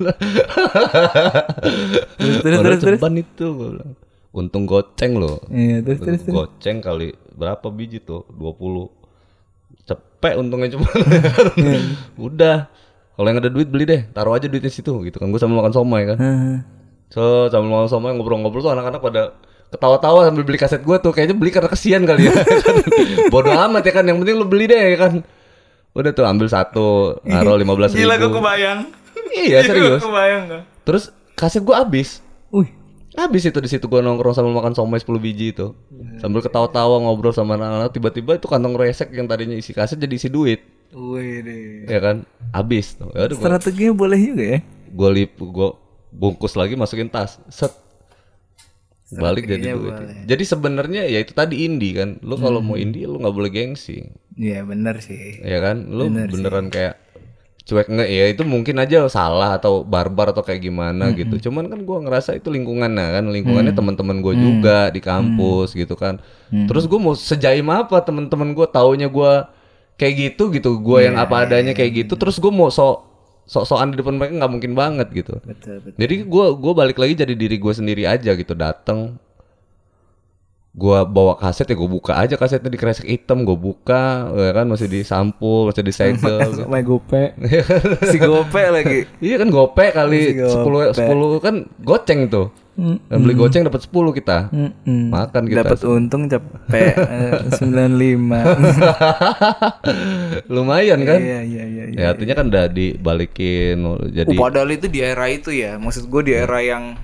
Terus modal terus terus. ceban itu bilang. Untung goceng loh. Iya, terus terus. terus. goceng kali berapa biji tuh? 20 cepet untungnya cuma. Iya. udah. Kalau yang ada duit beli deh. Taruh aja duitnya situ gitu kan. Gue sambil makan somai kan. So sambil makan somai ngobrol-ngobrol tuh anak-anak pada ketawa-tawa sambil beli kaset gue tuh. Kayaknya beli karena kesian kali ya. Bodoh amat ya kan. Yang penting lu beli deh ya kan udah tuh ambil satu naruh lima belas ribu Gila gue kebayang. iya serius kebayang gak? terus kaset gue habis Wih. Habis itu di situ gua nongkrong sambil makan somai 10 biji itu. Sambil ketawa-tawa ngobrol sama anak-anak tiba-tiba itu kantong resek yang tadinya isi kaset jadi isi duit. Wih deh. Ya kan? Habis tuh. Ya udah gua Strateginya boleh juga ya. gua lip gua bungkus lagi masukin tas. Set. Balik jadi Strateginya duit. boleh. Jadi sebenarnya ya itu tadi indie kan. Lu kalau mau indie lu nggak boleh gengsi. Iya bener sih. Ya kan? Lu beneran kayak cuek. Nggak ya itu mungkin aja salah atau barbar atau kayak gimana gitu. cuman kan gua ngerasa itu lingkungan nah kan. Lingkungannya teman-teman gue juga di kampus gitu kan. Terus gua mau sejaim apa teman-teman gua? Taunya gua kayak gitu gitu. Gua yang apa adanya kayak gitu. Terus gua mau sok sok-sokan di depan mereka nggak mungkin banget gitu Betul betul. jadi gua gua balik lagi jadi diri gua sendiri aja gitu datang gua bawa kaset ya gua buka aja kasetnya di kresek hitam gua buka ya kan masih disampul masih disegel Main gope. si gope lagi. Iya kan gope kali sepuluh sepuluh kan goceng tuh. Dan beli goceng dapat 10 kita. Mm-mm. Makan kita. Dapat untung cepet eh, 95. Lumayan kan? Iya iya iya. iya. Ya artinya kan udah dibalikin jadi Uh, padahal itu di era itu ya. Maksud gue di era yang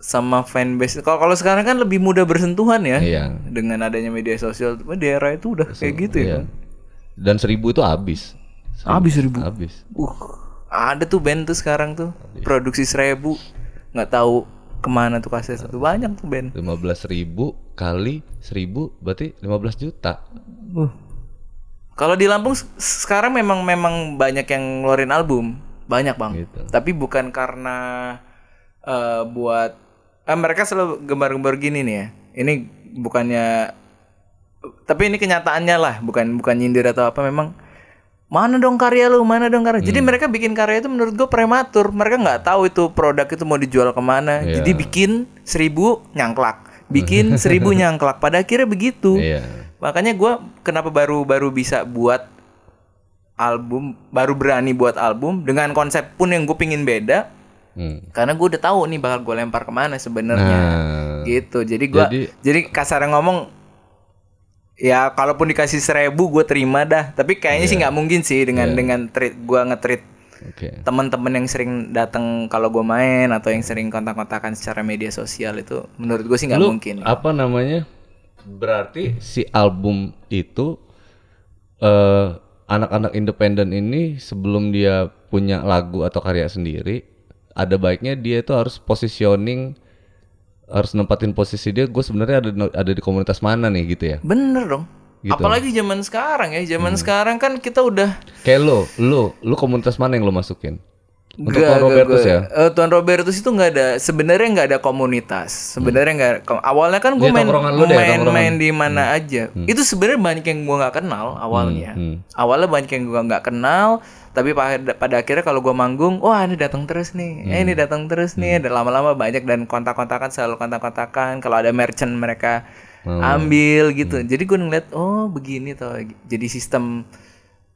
sama fanbase. Kalau kalau sekarang kan lebih mudah bersentuhan ya. Iya. Dengan adanya media sosial. Di era itu udah kayak gitu ya. Iya. Dan seribu itu habis. Habis ribu. Habis. Uh, ada tuh band tuh sekarang tuh produksi seribu nggak tahu ke mana tuh kaset satu banyak tuh band. 15 ribu kali seribu berarti 15 juta. Uh. Kalau di Lampung sekarang memang memang banyak yang ngeluarin album, banyak bang. Gitu. Tapi bukan karena eh, buat eh, mereka selalu gembar-gembar gini nih ya. Ini bukannya, tapi ini kenyataannya lah, bukan bukan nyindir atau apa. Memang mana dong karya lu, mana dong karya. Jadi mereka bikin karya itu menurut gue prematur. Mereka nggak tahu itu produk itu mau dijual ke mana. Iya. Jadi bikin seribu nyangklak, bikin seribu nyangklak. Pada akhirnya begitu. Iya. Makanya gua kenapa baru baru bisa buat album, baru berani buat album dengan konsep pun yang gue pingin beda, Hmm. karena gue udah tahu nih bakal gue lempar ke mana sebenarnya, Nah, gitu. Jadi gua Jadi- jadi, kasarnya ngomong, ya kalaupun dikasih seribu gue terima dah. Tapi kayaknya sih nggak mungkin sih dengan dengan treat gua nge-treat Oke. teman-teman yang sering datang kalau gue main atau yang sering kontak-kontakan secara media sosial itu, menurut gue sih nggak Lu mungkin. apa namanya? Berarti si album itu eh anak-anak independen ini sebelum dia punya lagu atau karya sendiri, ada baiknya dia itu harus positioning harus nempatin posisi dia gue sebenarnya ada ada di komunitas mana nih gitu ya. Bener dong. Gitu. Apalagi zaman sekarang ya, Hmm. zaman sekarang kan kita udah Kayak lo, lo, lo komunitas mana yang lo masukin? Untuk Nggak, Tuan Robertus ya? eh, Tuan Robertus itu nggak ada sebenarnya nggak ada komunitas. Sebenarnya nggak ko- awalnya kan gue main deh, main tongkrongan. main di mana aja. Itu sebenarnya banyak yang gue nggak kenal awalnya. hmm. Awalnya banyak yang gue nggak kenal, tapi pada, pada akhirnya kalau gue manggung, wah ini datang terus nih, eh, Hmm. ini datang terus nih. Dan lama-lama banyak dan kontak-kontakan selalu kontak-kontakan. Kalau ada merchant mereka Hmm. ambil gitu. Jadi gue ngeliat, oh begini toh. Jadi sistem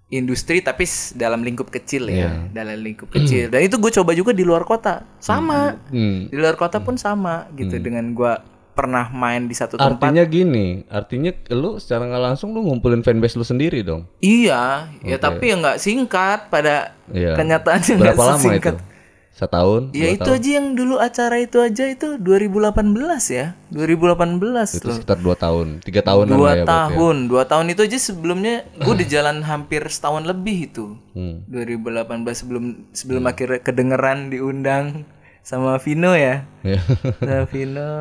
industri tapi dalam lingkup kecil ya, dalam lingkup kecil. Dan itu gue coba juga di luar kota, sama. Hmm. Di luar kota pun sama gitu dengan gue pernah main di satu tempat. Artinya gini, artinya lu secara nggak langsung lu ngumpulin fanbase lu sendiri dong. Iya, ya tapi ya nggak singkat pada Iya. kenyataannya nggak Berapa lama sesingkat. itu? setahun Ya itu tahun. aja yang dulu acara itu aja itu 2018 ya. 2018 itu loh. sekitar dua tahun tiga tahunan Dua lah ya ya. tahun, dua tahun itu aja sebelumnya gue udah jalan hampir setahun lebih itu. Hmm. 2018 sebelum sebelum akhirnya kedengeran diundang sama Vino ya. Iya. Sama Vino,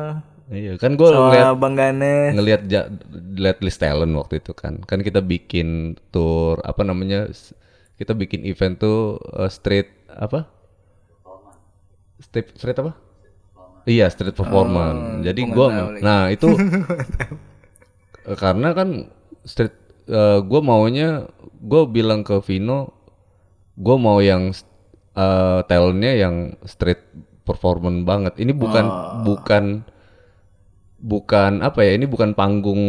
iya kan gue ngeliat Bang Ganes. ngelihat ja, lihat list talent waktu itu kan. Kan kita bikin tour apa namanya kita bikin event tuh uh, street apa? Street street apa? Iya street performance. Jadi gua nah itu eh, karena kan street eh, gua maunya gua bilang ke Vino gua mau yang uh, talentnya yang street performance banget. Ini bukan bukan bukan apa ya ini bukan panggung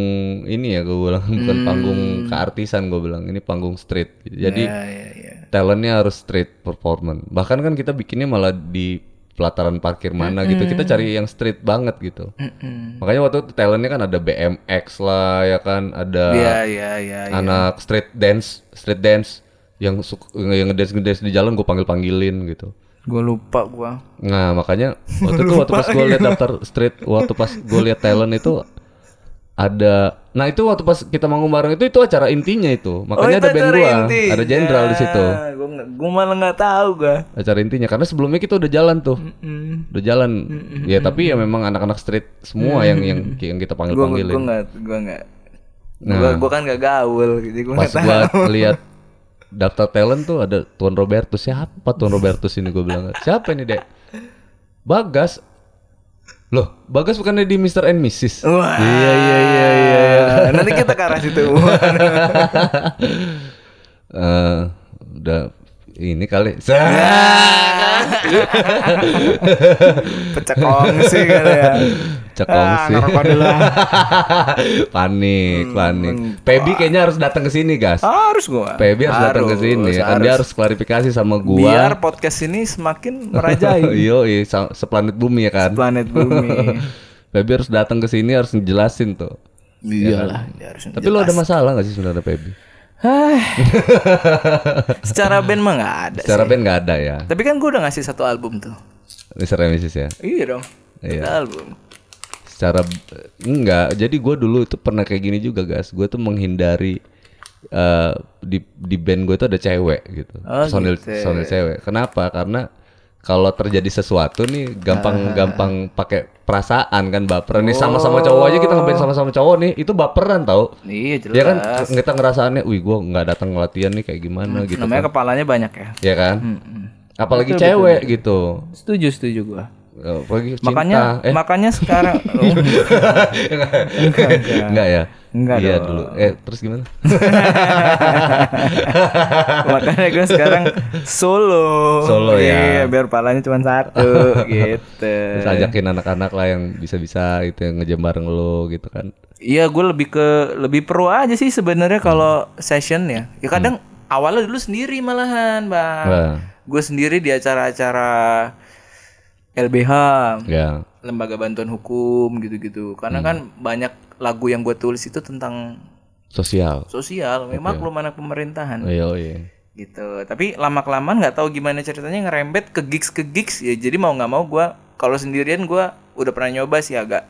ini ya gue bilang bukan panggung keartisan gue bilang ini panggung street jadi Ya, ya, ya. talentnya harus street performance bahkan kan kita bikinnya malah di pelataran parkir mana gitu kita cari yang street banget gitu Mm-mm. makanya waktu itu talentnya kan ada BMX lah ya kan ada Ya, ya, ya, ya. anak street dance street dance yang suk- yang ngedance ngedance di jalan gue panggil panggilin gitu Gue lupa gua. Nah makanya waktu itu waktu pas gue lihat daftar street, waktu pas gue lihat talent itu ada, nah itu waktu pas kita manggung bareng itu itu acara intinya itu, makanya ada band gua, ada jenderal di situ, Gue gue malah nggak tahu gua. acara intinya karena sebelumnya kita udah jalan tuh, Mm. udah jalan, ya tapi ya memang anak-anak street semua yang yang yang kita panggil Gue gue panggilin. nggak gue nggak. Gue gue kan gak gaul, jadi gue Pas tahu. gua lihat daftar talent tuh ada Tuan Robertus siapa Tuan Robertus ini gue bilang siapa ini dek Bagas loh Bagas bukannya di Mr. and Mrs. Wah. Iya iya iya iya. iya. Nanti kita ke arah situ. Eh, udah ini kali. Pecah kongsi kali ya. Cekong Ah, sih. dulu ah. panik, panik. Pebi kayaknya harus datang ke sini, gas. Ah, harus gua. Pebi harus, datang ke sini. Kan dia harus klarifikasi sama gua. Biar podcast ini semakin merajai Yo, sa- seplanet bumi ya kan. planet bumi. Pebi harus datang ke sini harus ngejelasin tuh. Iyalah, dia harus Tapi lo ada masalah gak sih sebenarnya Pebi? Secara band mah nggak ada. Secara band gak ada ya. Tapi kan gua udah ngasih satu album tuh. Mr. Mrs. ya. Iya dong. Iya. Satu album. secara enggak jadi gue dulu itu pernah kayak gini juga guys gue tuh menghindari eh di di band gue tuh ada cewek gitu Oh, personil gitu. personil cewek kenapa karena kalau terjadi sesuatu nih gampang gampang pakai perasaan kan baperan. Nih sama-sama cowok aja kita ngeband sama-sama cowok nih? Itu baperan tau. Iya jelas. ya kan kita ngerasaannya wih gue nggak datang latihan nih kayak gimana gitu Namanya kepalanya banyak ya. ya kan? Apalagi cewek gitu. Setuju setuju gua. Apalagi cinta Makanya eh makanya sekarang oh, enggak, enggak. enggak ya Enggak iya dong. dulu eh terus gimana Makanya gue sekarang solo. Solo ya. Iya, biar palanya cuma satu gitu. Terus ajakin anak-anak lah yang bisa-bisa gitu yang ngejam bareng lo gitu kan. Iya, gue lebih ke lebih pro aja sih sebenarnya kalau session ya. Ya kadang awalnya dulu sendiri malahan, Bang. Wah, Gue sendiri di acara-acara LBH, ya. lembaga bantuan hukum gitu-gitu. Karena kan banyak lagu yang gue tulis itu tentang Sosial. sosial, memang maklum anak pemerintahan. Oh, iya, oh, iya. gitu tapi lama kelamaan nggak tahu gimana ceritanya ngerembet ke gigs ke gigs ya jadi mau nggak mau gua kalau sendirian gua udah pernah nyoba sih agak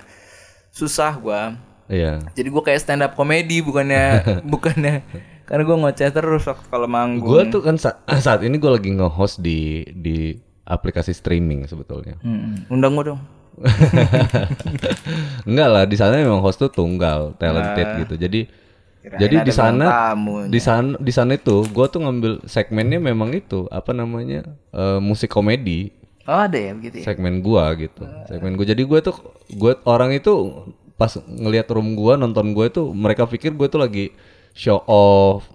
susah gua Iya. jadi gua kayak stand up komedi bukannya bukannya karena gua ngoceh terus waktu kalau manggung Gue tuh kan sa- saat ini gue lagi nge-host di di aplikasi streaming sebetulnya. Hmm, undang gua dong. Enggak lah, di sana memang host tuh tunggal, talented gitu. Jadi Kirain jadi di sana di sana di sana itu gue tuh ngambil segmennya memang itu apa namanya eh, musik komedi. Oh ada ya begitu ya? Segmen gua gitu. Segmen gua. Jadi gua tuh gua orang itu pas ngelihat room gua nonton gua itu mereka pikir gua tuh lagi show off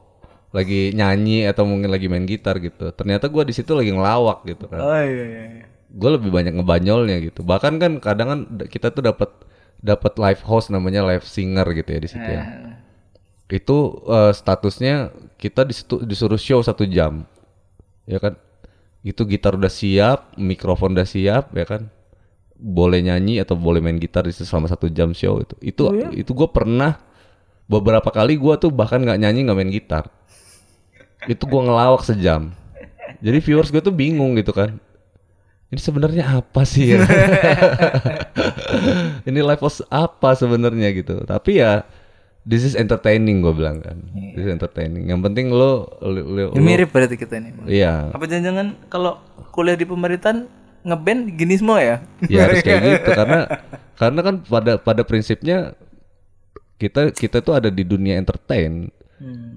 lagi nyanyi atau mungkin lagi main gitar gitu. Ternyata gua di situ lagi ngelawak gitu kan. Oh iya iya iya. gua lebih banyak ngebanyolnya gitu. Bahkan kan kadang kan kita tuh dapat dapat live host namanya live singer gitu ya di situ ya. Itu eh, statusnya kita di situ, disuruh show satu jam. Ya kan? Itu gitar udah siap mikrofon udah siap ya kan? Boleh nyanyi atau boleh main gitar di situ selama satu jam show itu. Itu itu gue pernah beberapa kali gue tuh bahkan nggak nyanyi nggak main gitar itu gue ngelawak sejam jadi viewers gue tuh bingung gitu kan ini sebenarnya apa sih ya? ini live house apa sebenarnya gitu. Tapi ya this is entertaining gue bilang kan. This is entertaining. Yang penting lo, lo, lo- Ya, mirip berarti kita ini. Iya. Apa jangan-jangan kalau kuliah di pemerintahan ngeband gini semua ya? Ya harus kayak gitu karena karena kan pada pada prinsipnya kita kita tuh ada di dunia entertain.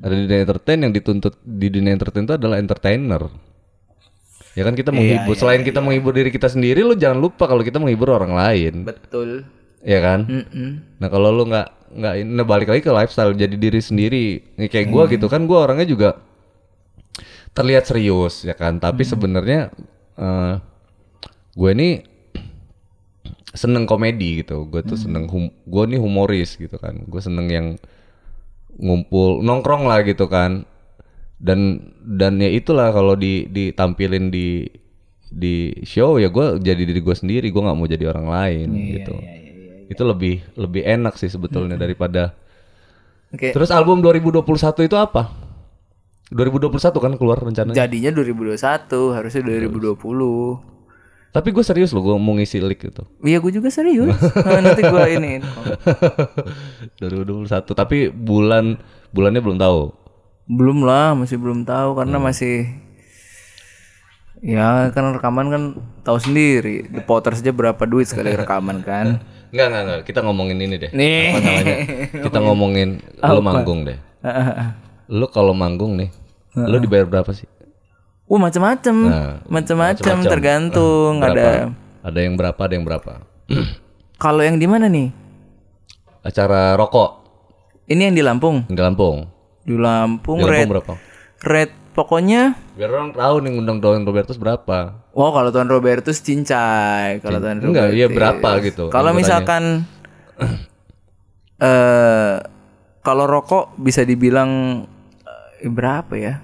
Ada di dunia entertain yang dituntut di dunia entertain itu adalah entertainer. Ya kan kita menghibur selain kita menghibur diri kita sendiri lu jangan lupa kalau kita menghibur orang lain. Betul. Ya kan? Mm-mm. Nah, kalau lu nggak nggak ini nah, balik lagi ke lifestyle jadi diri sendiri. Kayak gua gitu kan gua orangnya juga terlihat serius ya kan, tapi sebenarnya eh gue ini seneng komedi gitu. Gue tuh seneng hum gue nih humoris gitu kan. Gue seneng yang ngumpul nongkrong lah gitu kan. Dan dan ya itulah kalau di ditampilin di di show ya gue jadi diri gue sendiri. Gue nggak mau jadi orang lain gitu. Itu lebih lebih enak sih sebetulnya daripada Oke. Terus album 2021 itu apa? 2021 kan keluar rencananya. Jadinya 2021, harusnya 2020. Tapi gue serius loh, gue mau ngisi lick gitu. Iya, gue juga serius. Nah, nanti gue ini. 2021, tapi bulan bulannya belum tahu. Belum lah, masih belum tahu karena Hmm. masih Ya kan rekaman kan tahu sendiri The Potters aja berapa duit sekali rekaman kan Enggak, enggak, enggak. Kita ngomongin ini deh. Nih Apa namanya? Kita ngomongin lu manggung deh. Lu kalau manggung nih, lu dibayar berapa sih? Uh macam-macam Nah, Macam-macam tergantung Berapa? Ada Ada yang berapa, ada yang berapa? Kalau yang di mana nih? Acara rokok Ini yang di Lampung di Lampung. Di Lampung, Di Lampung rate, berapa? rate pokoknya Biar orang tahu nih ngundang Don Robertus berapa. Oh kalau Tuan Robertus cincai Kalau Tuan Enggak, Robertus iya berapa gitu. Kalau misalkan eh kalau rokok bisa dibilang eh, berapa ya?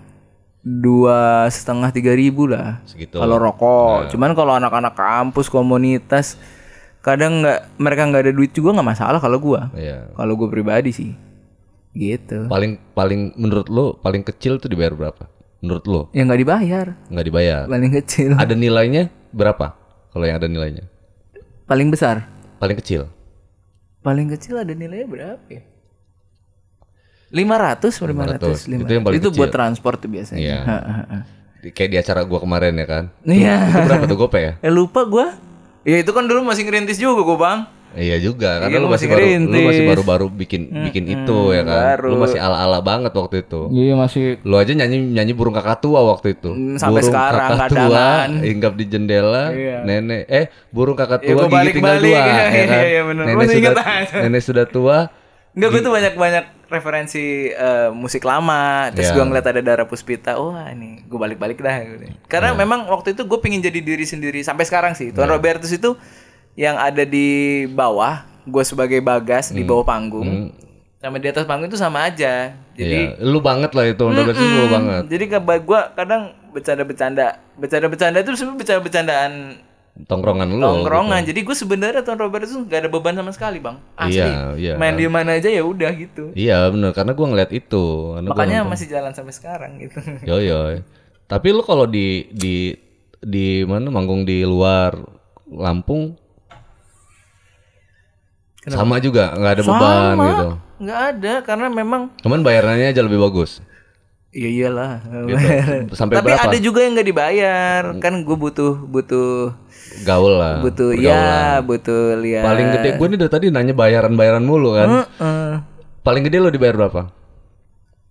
Dua setengah tiga ribu lah. Segitu. Kalau rokok. Cuman kalau anak-anak kampus komunitas kadang nggak mereka nggak ada duit juga nggak masalah kalau gua. Iya. Kalau gue pribadi sih, gitu. Paling paling menurut lu paling kecil tuh dibayar berapa? Menurut lu Ya nggak dibayar, nggak dibayar. paling kecil, Ada nilainya berapa? Kalau yang ada nilainya? paling besar, Paling kecil. paling kecil ada nilainya berapa ya? 500 500 500 Itu yang paling Itu buat kecil. transport tuh biasanya. Iya. Ha, ha, ha. Di- Kayak di acara gua kemarin ya kan. Iya. Itu berapa tuh gope ya? Eh lupa gua. Ya itu kan dulu masih ngerintis juga gua, Bang. Iya juga karena Iya, lu masih masih baru lu masih baru-baru bikin bikin itu ya kan. baru. Lu masih ala-ala banget waktu itu. Iya masih Lu aja nyanyi nyanyi burung kakak tua waktu itu. Hmm, sampai burung sekarang kakak kadang tua hinggap di jendela, Iya. nenek eh burung kakak Iya, tua gua gigi tinggal balik-balik. dua Iya, ya iya, kan. iya, bener. Lu Nenek sudah nenek sudah tua. Enggak, gue tuh banyak-banyak referensi eh, musik lama. Terus Iya. gua ngeliat ada Dara Puspita. Wah ini, gue balik-balik dah. gitu. Karena memang waktu itu gue pingin jadi diri sendiri sampai sekarang sih. Tuan Robertus itu yang ada di bawah, gue sebagai bagas di bawah panggung, sama di atas panggung itu sama aja. Jadi Iya, lu banget lah itu Robertus lu banget. Jadi gue kadang bercanda-bercanda, bercanda-bercanda itu sebenarnya bercanda-bercandaan Tongkrongan lu. tongkrongan. Jadi gue sebenarnya Tuan Robertus tuh gak ada beban sama sekali bang. Asli. Iya, iya. Main di mana aja ya udah gitu. Iya bener karena gua ngeliat itu. Karena Makanya masih jalan sampai sekarang gitu. Yo yo. Tapi lu kalau di di di mana manggung di luar Lampung sama juga nggak ada beban gitu. Nggak ada karena memang Cuman bayarannya aja lebih bagus. Iya iyalah. Gitu. Sampai Tapi berapa? ada juga yang nggak dibayar. Kan gue butuh butuh Gaul lah. butuh ya butuh lihat. Paling gede gue nih dari tadi nanya bayaran-bayaran mulu kan. Heeh. Paling gede lu dibayar berapa?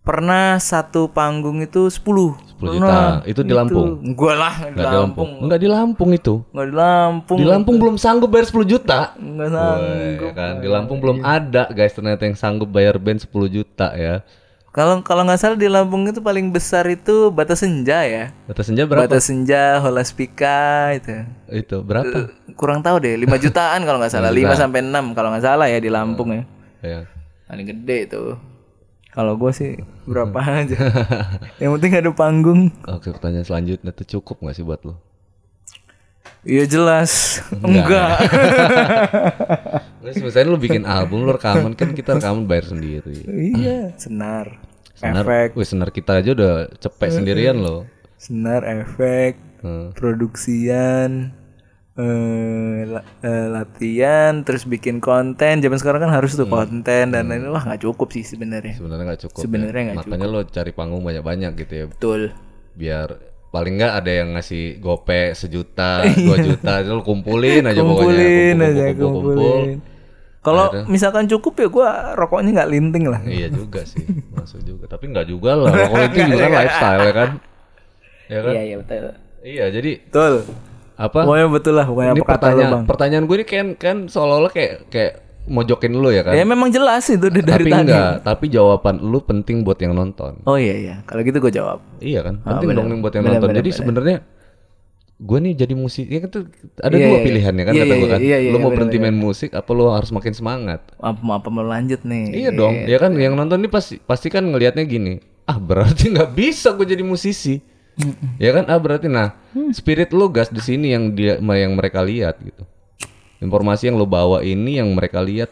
Pernah satu panggung itu 10 10 juta. Itu di Lampung. Gue lah di Enggak di Lampung. Lampung. Enggak di Lampung itu. Nggak di Lampung. Di Lampung belum sanggup bayar 10 juta. Nggak sanggup. kan di Lampung belum ada guys ternyata yang sanggup bayar band 10 juta ya. Kalau kalau nggak salah di Lampung itu paling besar itu Batas Senja ya. Batas senja berapa? Batas Senja, Holaspika itu. Itu berapa? Kurang tahu deh, 5 jutaan kalau nggak salah, 5 sampai 6 kalau nggak salah ya di Lampung ya. Ya. Paling gede itu. Kalau gue sih berapa aja. Yang penting ada panggung. Oke pertanyaan selanjutnya itu cukup nggak sih buat lo? Iya jelas. Enggak. Terus misalnya lu bikin album, lu rekaman kan kita rekaman bayar sendiri. iya, senar. Senar, Efek, wih, senar kita aja udah cepet sendirian loh. senar efek, Hmm. produksian. eh, la- eh, latihan terus bikin konten zaman sekarang kan harus tuh konten dan lain wah nggak cukup sih sebenarnya Sebenarnya nggak cukup. Sebenarnya ya. Makanya lo cari panggung banyak-banyak gitu ya. betul Biar paling nggak ada yang ngasih gope sejuta, dua juta, itu lo kumpulin aja pokoknya. kumpulin aja Kumpul, kumpul, kumpul. kumpulin kalau misalkan cukup ya gua rokoknya nggak linting lah Iya juga sih, masuk juga. Tapi nggak juga lah. Kalau itu juga kan lifestyle ya kan. Ya kan? iya iya betul Iya, jadi betul apa? pokoknya betul lah pokoknya Ini apa kata pertanyaan, bang pertanyaan gue ini kan kan seolah-olah kayak kayak mojokin lu ya kan. ya memang jelas itu dari tapi tadi enggak, tapi jawaban lu penting buat yang nonton. oh iya iya kalau gitu gue jawab Iya kan? Penting benar. dong nih buat yang Benar, nonton. benar, Jadi benar. sebenarnya gue nih jadi musik ya kan tuh ada Iya, dua iya, pilihannya kan iya, kata iya, gue kan. iya, iya, lu mau berhenti main musik apa lu harus makin semangat? apa apa mau lanjut nih Iya dong. Ya kan yang nonton ini pasti pasti kan ngelihatnya gini. Ah berarti nggak bisa gue jadi musisi. Ya kan? Ah berarti nah Mm. spirit lu gas di sini yang dia yang mereka lihat gitu. Informasi yang lu bawa ini yang mereka lihat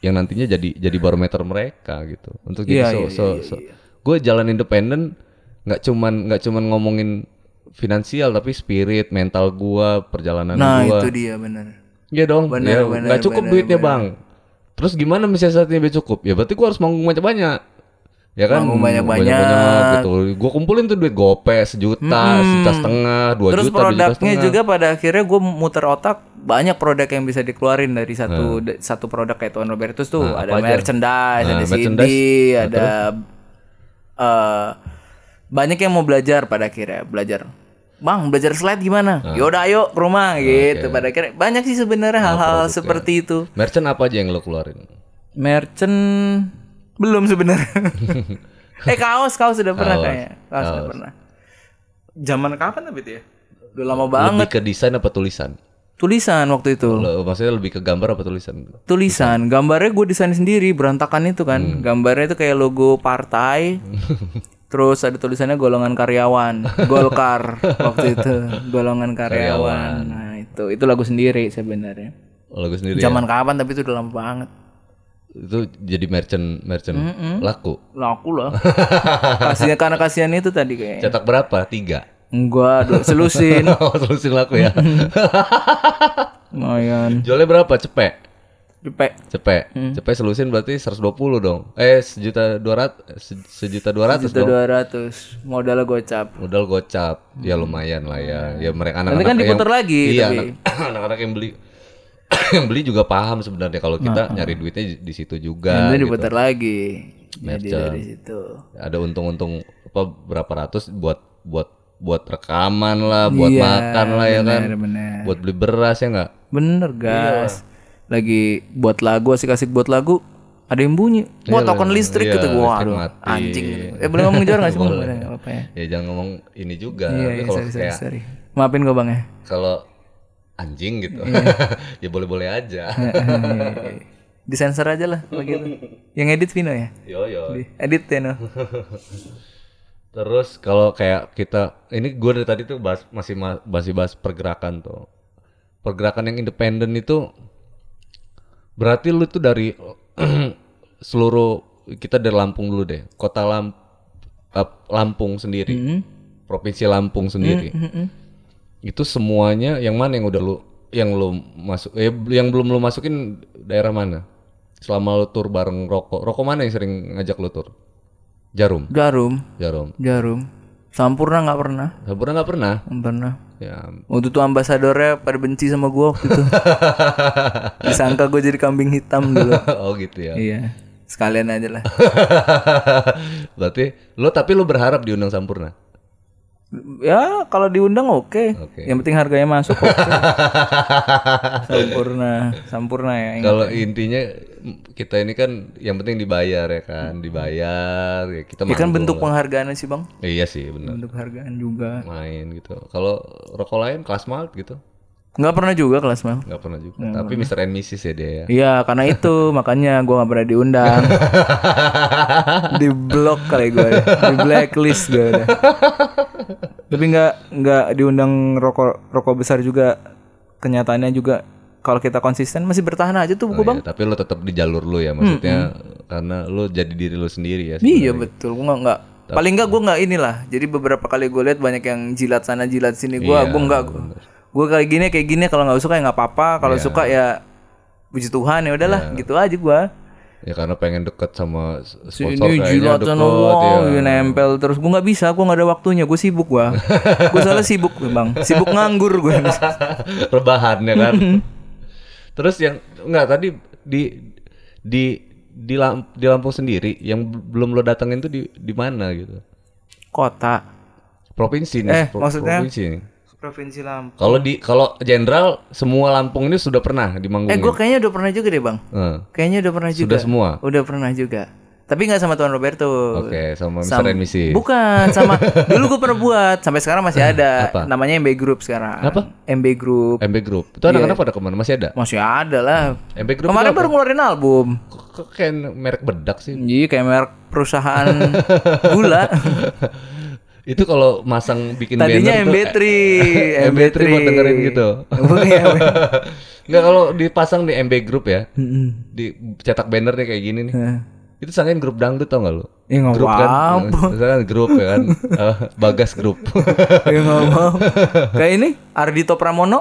yang nantinya jadi jadi barometer mereka gitu. Untuk jadi Iya, so, iya, so, so- gue jalan independen nggak cuman nggak cuman ngomongin finansial tapi spirit, mental gua, perjalanan nah gua. itu dia benar Iya dong. Benar, ya, nggak cukup benar, duitnya bang. Terus gimana mensiasatinya biar cukup? Ya berarti gua harus manggung banyak-banyak. Ya kan? Manggung banyak-banyak. Banyak-banyak gitu. Gua kumpulin tuh duit gope sejuta, sejuta setengah, dua Terus juta, juta produknya juga pada akhirnya gue muter otak banyak produk yang bisa dikeluarin dari satu Hmm. da- satu produk kayak Tuan Robertus tuh Nah, ada merchandise, Nah, ada CD, merchandise. Nah, ada eh, banyak yang mau belajar pada akhirnya belajar. Bang belajar slide gimana? Nah. Yaudah ayo ke rumah gitu. Pada akhirnya banyak sih sebenarnya Nah, hal-hal seperti itu. Merchant apa aja yang lo keluarin? Merchant belum sebenarnya. eh kaos kaos sudah pernah Kaos, kayaknya. Kaos sudah pernah. Zaman kapan tapi itu ya? Udah lama banget. Lebih ke desain apa tulisan? Tulisan waktu itu. Lo, maksudnya lebih ke gambar apa tulisan? Tulisan, gambarnya gue desain sendiri, berantakan itu kan. Hmm. Gambarnya itu kayak logo partai. Terus ada tulisannya golongan karyawan, Golkar waktu itu, golongan karyawan. Nah, itu itu lagu sendiri sebenarnya. Lagu sendiri ya? Zaman kapan tapi itu udah lama banget. Itu jadi merchant merchant laku. Laku lah. Kasihan karena kasihan itu tadi kayak. Cetak berapa? Tiga. Enggak, aduh, selusin. Oh, terusin laku ya. Lumayan. Jualnya berapa? Cepet. Cepet. Cepet. Hmm. Cepet selusin berarti 120 dong. Eh, sejuta dua ratus, sejuta dua ratus Itu dong. 200 modalnya gocap. Modal gocap. Ya lumayan lah ya. Ya mereka Hmm. Nanti anak-anak kan diputer yang- lagi Iya, anak-anak yang beli yang beli juga paham sebenarnya kalau kita Nah, nyari duitnya di, situ juga. Gitu. diputar lagi. Jadi Merchant. dari situ. Ada untung-untung apa berapa ratus buat buat buat rekaman lah, buat Iya, makan lah ya kan. Bener. Buat beli beras ya enggak? Bener gas. Lagi buat lagu asik-asik buat lagu ada yang bunyi. Wah token listrik iya, gitu gua aduh mati. anjing gitu. Eh boleh ngomong jujur gak sih? Boleh nggak ya. Ya jangan ngomong ini juga. Iya, iya, sorry, kayak sorry. Maafin gua bang ya. kalau anjing gitu. Iya. ya boleh-boleh aja. Disensor aja lah begitu. Yang edit Vino ya? yo yo. Di- Edit ya no. Terus kalau kayak kita ini gue dari tadi tuh bahas, masih ma- masih bahas pergerakan tuh. Pergerakan yang independen itu berarti lu tuh dari seluruh kita dari Lampung dulu deh. Kota Lam, eh, Lampung sendiri. Hmm. Provinsi Lampung sendiri. Itu semuanya yang mana yang udah lu yang lu masuk eh yang belum lu masukin daerah mana? Selama lu tur bareng rokok. Rokok mana yang sering ngajak lu tur? Jarum. Jarum, Jarum. jarum. Sampurna nggak pernah, Sampurna nggak pernah. nggak pernah. Ya. Waktu itu ambasadornya pada benci sama gua waktu itu. Disangka gue jadi kambing hitam dulu. oh gitu ya. iya. Sekalian aja lah. Berarti lo tapi lo berharap diundang Sampurna. Ya kalau diundang oke. Oke. Yang penting harganya masuk oke. sampurna, sampurna ya. Kalau intinya mm, kita ini kan yang penting dibayar ya kan, dibayar ya kita Ya kan bentuk lah. penghargaan sih bang. Iya sih benar. Bentuk penghargaan juga. Main gitu. Kalau rokok lain kelas malt gitu Nggak pernah juga kelas mal. nggak pernah juga. Tapi Mr. and Mrs ya dia ya. Iya karena itu makanya gua nggak pernah diundang. di blok kali gue, di blacklist gue. udah. Tapi nggak nggak diundang rokok rokok besar juga. Kenyataannya juga kalau kita konsisten masih bertahan aja tuh buku Oh, bang. iya, Tapi lo tetap di jalur lo ya maksudnya karena lo jadi diri lo sendiri ya. Iya betul, gua nggak nggak. Paling nggak gue nggak inilah. Jadi beberapa kali gue lihat banyak yang jilat sana jilat sini. Gue Iya, gue nggak. Gue kayak gini kayak gini kalau nggak suka ya nggak apa-apa kalau Iya. suka ya puji Tuhan ya udahlah gitu aja gue Ya karena pengen deket sama sponsor ini kayaknya jilat deket wow ya. nempel terus gue nggak bisa gue nggak ada waktunya gue sibuk gue gue soalnya sibuk bang sibuk nganggur gue Rebahan ya kan. Terus yang enggak tadi di di di, Lam- di Lampung sendiri yang belum lo datengin tuh di di mana gitu. kota Provinsi nih, Eh, pro- maksudnya? provinsi nih. Provinsi Lampung Kalau di kalau jenderal semua Lampung ini sudah pernah di manggung. eh gue kayaknya udah pernah juga deh bang Heeh. kayaknya udah pernah juga Sudah semua. udah pernah juga tapi nggak sama Tuan Roberto Oke, sama and Mrs. Bukan, sama dulu gue pernah buat sampai sekarang masih ada. Apa? Namanya MB Group sekarang. Apa? MB Group. MB Group. Itu anak-anak pada ke mana? Masih ada? Masih ada lah. MB Group Kemarin baru ngeluarin album. Kok kayak merek bedak sih? Iya kayak merek perusahaan gula. Itu kalau masang bikin Tadinya banner MB3, tuh MB3 buat dengerin gitu. Bukan ya. Enggak kalau dipasang di MB Group ya, Mm-mm. dicetak banner nih kayak gini nih. Itu sangkain grup dangdut tau gak lu? Ya nggak Grup kan, apa-apa. misalkan grup ya kan, Eh, Bagas grup. Ya nggak mau. Kayak ini Ardito Pramono.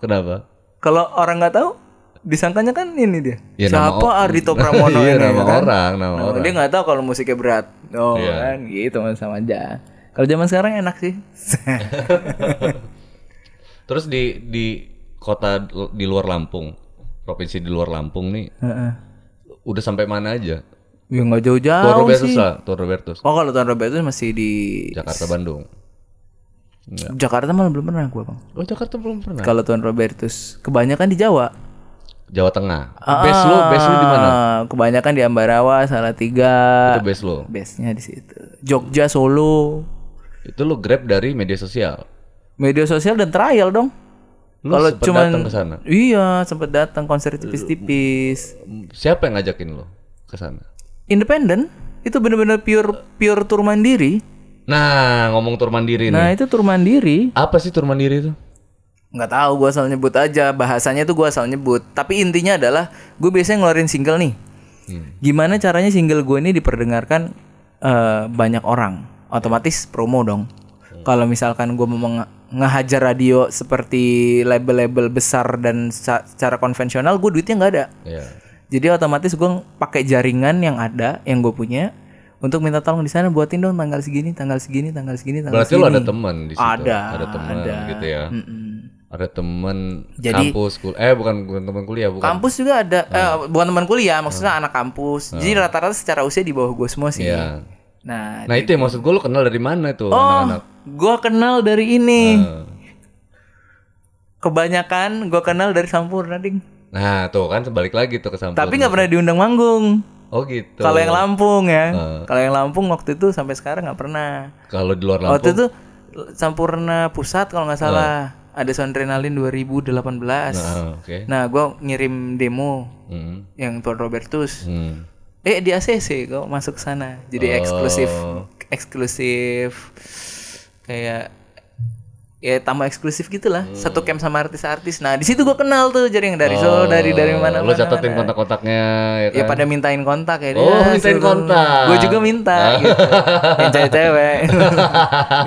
Kenapa? Kalau orang nggak tahu, disangkanya kan ini dia. Ya, Siapa Ardito Pramono Iya, ini? nama ya kan? orang, nama orang. Dia nggak tahu kalau musiknya berat. Oh Iya. kan, gitu sama aja. Kalau zaman sekarang enak sih. Terus di di kota di luar Lampung, provinsi di luar Lampung nih, Heeh. udah sampai mana aja? ya nggak Tuan jauh-jauh Robertus sih. lah, Tuan Robertus. Oh kalau Tuan Robertus masih di Jakarta Bandung. Jakarta malah belum pernah gua bang. Oh Jakarta belum pernah. Kalau Tuan Robertus kebanyakan di Jawa. Jawa Tengah. Base lu, base lu di mana? Ah, Kebanyakan di Ambarawa, Salatiga. Itu base lu. Base-nya di situ. Jogja, Solo. Itu lu grab dari media sosial. Media sosial dan trial dong. Kalau cuman datang ke sana. Iya, sempet datang konser tipis-tipis. Siapa yang ngajakin lo ke sana? Independen itu bener-bener pure pure tur mandiri. Nah, ngomong tur mandiri nih. Nah, itu tur mandiri. Apa sih tur mandiri itu? nggak tahu gue asal nyebut aja bahasanya tuh gue asal nyebut tapi intinya adalah gue biasanya ngeluarin single nih gimana caranya single gue ini diperdengarkan eh, banyak orang otomatis promo dong kalau misalkan gue mau nge- ngehajar radio seperti label-label besar dan secara konvensional gue duitnya nggak ada Ya. jadi otomatis gue pakai jaringan yang ada yang gue punya untuk minta tolong di sana buatin dong tanggal segini tanggal segini tanggal segini tanggal Berarti segini lo ada teman di situ. Ada, ada teman gitu ya. Mm-mm. Ada teman Jadi- kampus kul eh bukan bukan teman kuliah, bukan. Kampus juga ada, eh, bukan teman kuliah, maksudnya anak kampus. Jadi rata-rata secara usia di bawah gue semua sih. Iya. Nah, Nah, itu yang maksud gue lo kenal dari mana itu oh, anak-anak? gue kenal dari ini. Nah. Kebanyakan gue kenal dari Sampurna, ding. Nah, tuh kan sebalik lagi tuh ke Sampurna. Tapi nggak pernah diundang manggung. Oh gitu. Kalau yang Lampung ya, Heeh. kalau yang Lampung waktu itu sampai sekarang nggak pernah. Kalau di luar Waktu Lampung. itu Sampurna Pusat kalau nggak salah ada Soundrenalin 2018. Nah, oke. Nah, gue ngirim demo Hmm. yang Tuan Robertus. Hmm. Eh di ACC kok masuk sana. Jadi eksklusif eksklusif kayak ya tambah eksklusif gitulah. Satu camp sama artis-artis. Nah, di situ gua kenal tuh jadi yang dari Solo, dari dari mana Lo catetin kontak-kontaknya ya kan? Ya pada mintain kontak ya. Oh, mintain kontak. Gue juga minta gitu. Yang cewek cewek.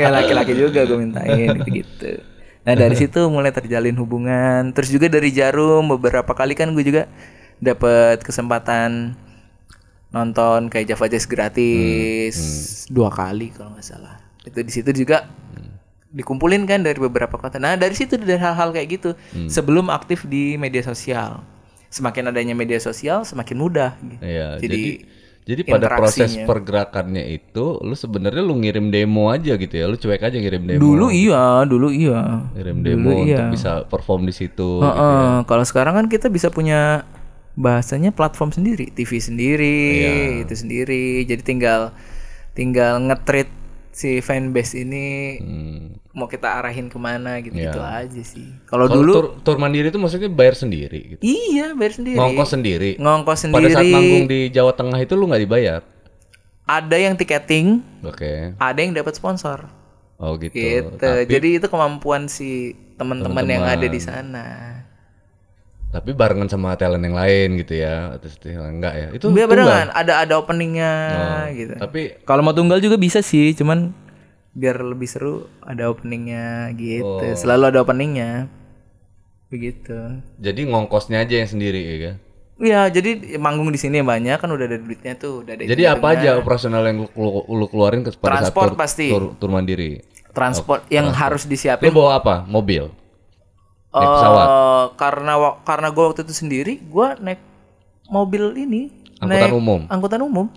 Gak laki-laki juga gue mintain gitu-gitu. Nah dari situ mulai terjalin hubungan. Terus juga dari Jarum beberapa kali kan gue juga dapat kesempatan nonton kayak Java Jazz gratis dua kali kalau nggak salah. Itu di situ juga dikumpulin kan dari beberapa kota. Nah dari situ dari hal-hal kayak gitu sebelum aktif di media sosial. Semakin adanya media sosial semakin mudah. Gitu. Iya, jadi Jadi, jadi pada proses pergerakannya itu lu sebenarnya lu ngirim demo aja gitu ya. Lu cuek aja ngirim demo. Dulu iya, dulu iya. ngirim demo dulu iya. untuk bisa perform di situ. Heeh, Kalau sekarang kan kita bisa punya bahasanya platform sendiri, TV sendiri, Iya. itu sendiri. Jadi tinggal tinggal nge-treat si fanbase ini Hmm. mau kita arahin ke mana gitu-gitu Iya. aja sih. Kalau dulu tur, tur mandiri itu maksudnya bayar sendiri gitu. iya bayar sendiri. Ngongkos sendiri. Ngongkos Pada saat sendiri. manggung di Jawa Tengah itu lu nggak dibayar. Ada yang tiketing, Oke. ada yang dapat sponsor. Oh gitu. Gitu. Tapi, Jadi itu kemampuan si teman-teman yang ada di sana. Tapi barengan sama talent yang lain gitu ya. Atau setelah enggak ya? Itu Biar tunggal. barengan, ada ada openingnya gitu. Tapi Kalau mau tunggal juga bisa sih, cuman biar lebih seru ada openingnya gitu. Oh. Selalu ada openingnya. begitu Jadi ngongkosnya aja yang sendiri ya kan? Iya, jadi manggung di sini banyak kan udah ada duitnya tuh, udah ada Jadi apa aja operasional yang lu, lu, lu keluarin ke pada saat Transport tur, pasti. tur, tur mandiri? transport yang harus Lu disiapin. bawa apa? Mobil? Naik Eh, pesawat? karena karena gue waktu itu sendiri, gue naik mobil ini, Angkutan naik umum? angkutan umum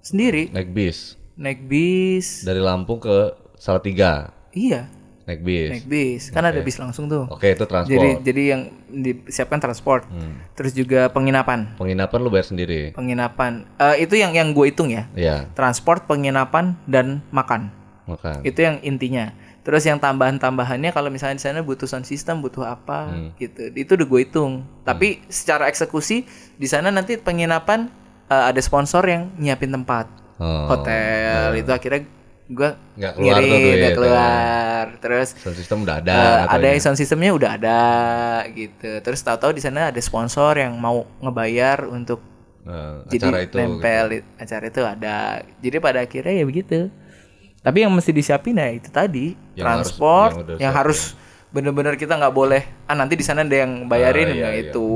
sendiri, Naik bis? naik bis. Dari Lampung ke Salatiga? Iya, Naik bis? naik bis. Kan ada bis langsung tuh. Oke itu transport. Jadi jadi yang disiapkan transport. Hmm. Terus juga penginapan. Penginapan lu bayar sendiri? Penginapan. Eh, itu yang yang gue hitung ya. Iya, Transport, penginapan dan makan. makan. Itu yang intinya. Terus yang tambahan-tambahannya kalau misalnya di sana butuh sound system, butuh apa Hmm. gitu. Itu udah gue hitung. Tapi secara eksekusi di sana nanti penginapan eh, ada sponsor yang nyiapin tempat. Oh, Hotel itu akhirnya gue Nggak keluar tuh duit, nggak ya. keluar. Terus Sound system udah ada. atau ada yang sound systemnya udah ada gitu. Terus tahu-tahu di sana ada sponsor yang mau ngebayar untuk Eh, jadi acara itu. gitu. nempel di- acara itu ada. Jadi pada akhirnya ya begitu. Tapi yang mesti disiapin ya itu tadi Yang transport harus- yang yang harus bener-bener kita nggak boleh ah nanti di sana ada yang bayarin Ah, iya, nggak iya. itu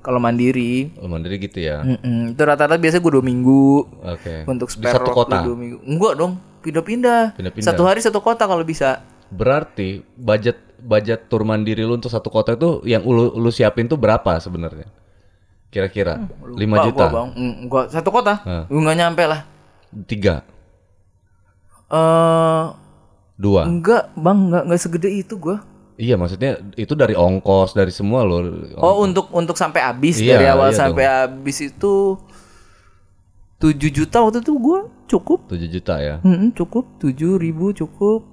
kalau mandiri Oh, mandiri gitu ya. Mm-mm. itu rata-rata biasa gue dua minggu Oke. untuk Di spare satu waktu kota. dua minggu enggak dong pindah-pindah Pindah-pindah. satu hari satu kota kalau bisa Berarti budget budget tur mandiri lu untuk satu kota itu yang lu, lu siapin tuh berapa sebenarnya? Kira-kira 5 Pak, juta? gua, bang Mm, gua satu kota Hah. Gua nggak nyampe lah Tiga? Eh Dua? enggak bang nggak nggak segede itu gua. Iya maksudnya itu dari ongkos dari semua lo. Oh untuk untuk sampai habis Iya, dari awal iya sampai habis itu 7 juta waktu itu gua cukup. 7 juta ya. Mm-mm, cukup. 7 ribu cukup.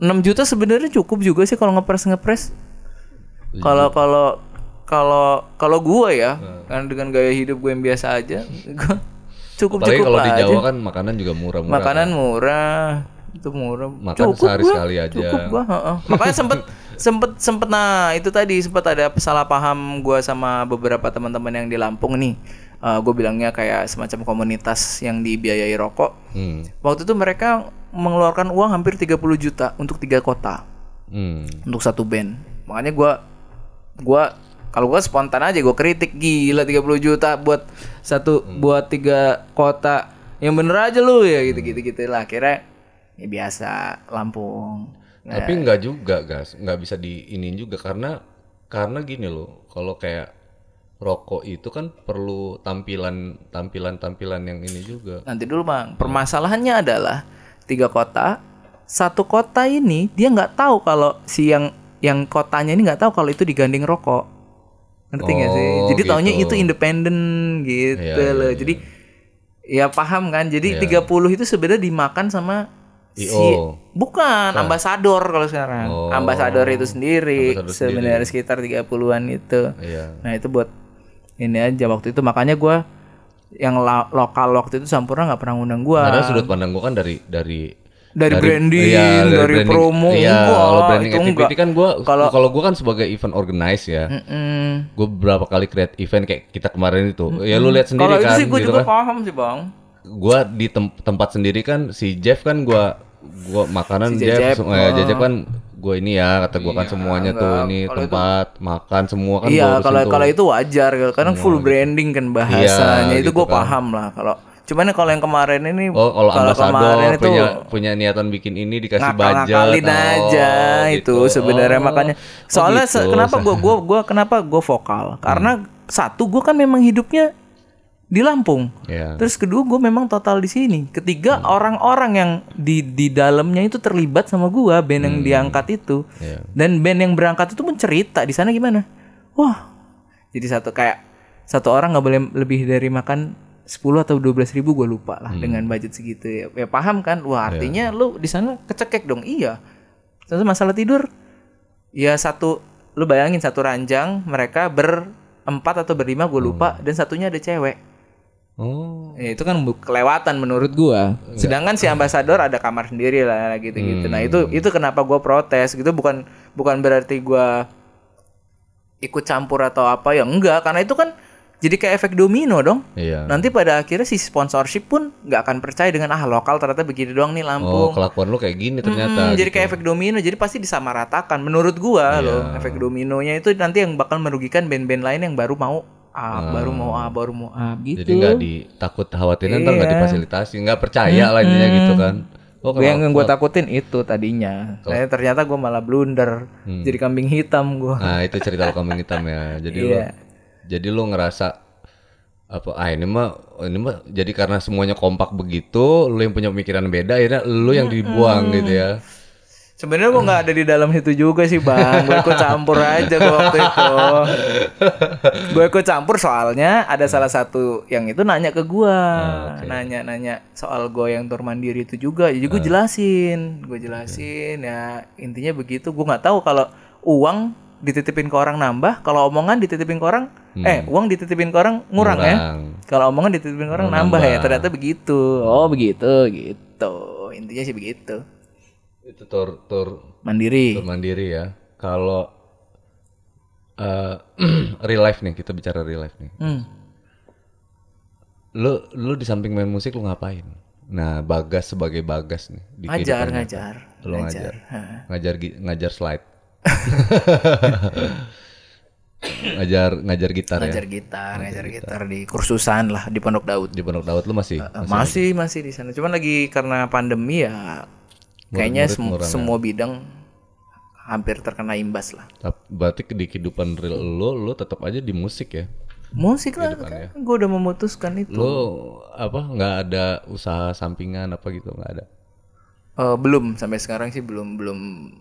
6 juta sebenarnya cukup juga sih kalau ngepres ngepres. Kalau kalau kalau kalau gua ya kan dengan gaya hidup gue yang biasa aja gua cukup Apalagi cukup kalau di aja Jawa kan makanan juga murah-murah. makanan murah itu murah Makan cukup sehari gua, sekali aja. cukup gua heeh. makanya sempet sempet sempet nah itu tadi sempet ada salah paham gua sama beberapa teman-teman yang di Lampung nih gue bilangnya kayak semacam komunitas yang dibiayai rokok Hmm. waktu itu mereka mengeluarkan uang hampir 30 juta untuk tiga kota Hmm. untuk satu band makanya gua gua kalau gua spontan aja gua kritik. Gila 30 juta buat satu buat tiga kota. Yang bener aja lu ya gitu gitu gitu lah. Akhirnya ya biasa Lampung. Nah, Tapi nggak juga, gas, nggak bisa diinin juga karena karena gini loh, kalau kayak rokok itu kan perlu tampilan tampilan tampilan yang ini juga. nanti dulu bang. Permasalahannya adalah tiga kota. Satu kota ini dia nggak tahu kalau si yang yang kotanya ini nggak tahu kalau itu digandeng rokok ngerti nggak sih Oh, jadi taunya gitu. itu independen gitu Iya, iya, loh iya. jadi ya paham kan jadi 30 itu sebenarnya dimakan sama si bukan ambasador kalau sekarang Oh. ambasador itu sendiri sebenarnya sekitar 30-an itu Iya. Nah itu buat ini aja waktu itu makanya gua yang lokal waktu itu Sampurna nggak pernah ngundang gua. Karena sudut pandang gua kan dari dari Dari branding, iya, dari promo, Iya, enggak, kalau branding itu activity enggak. kan gua Kalau- kalau gua kan sebagai event organize ya. Mm-mm. Gue beberapa kali create event kayak kita kemarin itu. Ya lu lihat sendiri Kalau itu kan sih gue gitu juga kan. paham sih bang. Gua di tem- tempat sendiri kan si Jeff kan gua gua makanan Si Jeff, sem- eh, Jejep kan gua ini ya kata gua kan semuanya tuh enggak. ini Kalau tempat makan semua kan gua iya kalau tuh. kalau itu wajar karena full branding kan bahasanya Iya, itu gitu gue kan. paham lah kalau cuman kalau yang kemarin ini Oh, kalau ambasador kemarin itu punya punya niatan bikin ini dikasih budget. aja Oh, itu gitu. sebenarnya Oh. makanya Oh, soalnya gitu. se- kenapa gua gua gua kenapa gua vokal karena satu gua kan memang hidupnya di Lampung Ya. terus kedua gue memang total di sini ketiga orang-orang yang di di dalamnya itu terlibat sama gua band yang diangkat itu Iya. dan band yang berangkat itu pun cerita di sana gimana wah jadi satu kayak satu orang nggak boleh lebih dari makan 10 atau 12 ribu gue lupa lah dengan budget segitu ya. ya paham kan? Wah artinya lu di sana kecekek dong. Iya. Terus masalah tidur. Ya satu lu bayangin satu ranjang mereka berempat atau berlima gue lupa dan satunya ada cewek. Oh. Ya, itu kan kelewatan menurut gua. Sedangkan si ambasador ada kamar sendiri lah gitu-gitu. Nah, itu itu kenapa gua protes gitu. Bukan bukan berarti gua ikut campur atau apa ya enggak. Karena itu kan jadi kayak efek domino dong. Iya. Nanti pada akhirnya si sponsorship pun nggak akan percaya dengan ah lokal ternyata begini doang nih Oh, Lampung. kelakuan lu kayak gini ternyata. Hmm, jadi gitu. kayak efek domino, jadi pasti disamaratakan. Menurut gua Iya. loh, efek dominonya itu nanti yang bakal merugikan band-band lain yang baru mau A, baru mau A, baru mau A gitu. Jadi nggak ditakut khawatirin ntar nggak Iya. difasilitasi, nggak percaya lah intinya gitu kan. Oh, Gue yang gue takutin itu tadinya. Saya ternyata gue malah blunder. Jadi kambing hitam gue. Nah itu cerita kambing hitam ya. Jadi Iya. Jadi lu ngerasa apa? Ah ini mah ini mah jadi karena semuanya kompak begitu, lu yang punya pemikiran beda, akhirnya lu yang dibuang gitu ya. Sebenarnya gue nggak ada di dalam situ juga sih bang. Gue ikut campur aja gue waktu itu. gue ikut campur soalnya ada salah satu yang itu nanya ke gue, nanya-nanya soal gue yang tur mandiri itu juga. Jadi gue jelasin, gue jelasin ya intinya begitu. Gue nggak tahu kalau uang dititipin ke orang nambah, kalau omongan dititipin ke orang, eh uang dititipin ke orang ngurang, ya. Kurang. Kalau omongan dititipin ke orang nambah, ya. Ternyata begitu. Oh begitu, gitu. Intinya sih begitu. Itu tur tur Mandiri. tur mandiri ya. Kalau eh real life nih kita bicara real life nih. Hmm. Lu lu di samping main musik lu ngapain? Nah, Bagas sebagai Bagas nih di Ngajar, ngajar. Lu ngajar. Ngajar gi- ngajar slide. ngajar ngajar gitar ya. Ngajar gitar, ngajar gitar di kursusan lah di Pondok Daud. Di Pondok Daud lu masih Eh, Masih masih di sana. Cuman lagi karena pandemi ya kayaknya sem- semua bidang hampir terkena imbas lah. Berarti di kehidupan real lu lu tetap aja di musik ya. Musik lah, kan gue udah memutuskan itu. Lu apa nggak ada usaha sampingan apa gitu nggak ada. Eh, belum sampai sekarang sih belum belum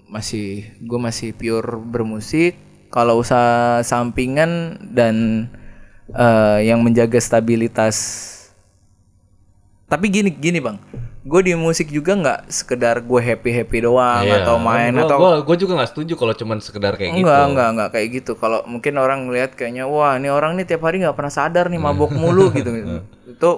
masih gue masih pure bermusik. Kalau usaha sampingan dan eh, yang menjaga stabilitas. Tapi gini gini bang, gue di musik juga nggak sekedar gue happy happy doang atau main Iya. gua, atau gua, gua juga nggak setuju kalau cuman sekedar kayak gitu. enggak enggak enggak kayak gitu. Kalau mungkin orang ngelihat kayaknya wah ini orang nih tiap hari nggak pernah sadar nih mabok mulu gitu. Itu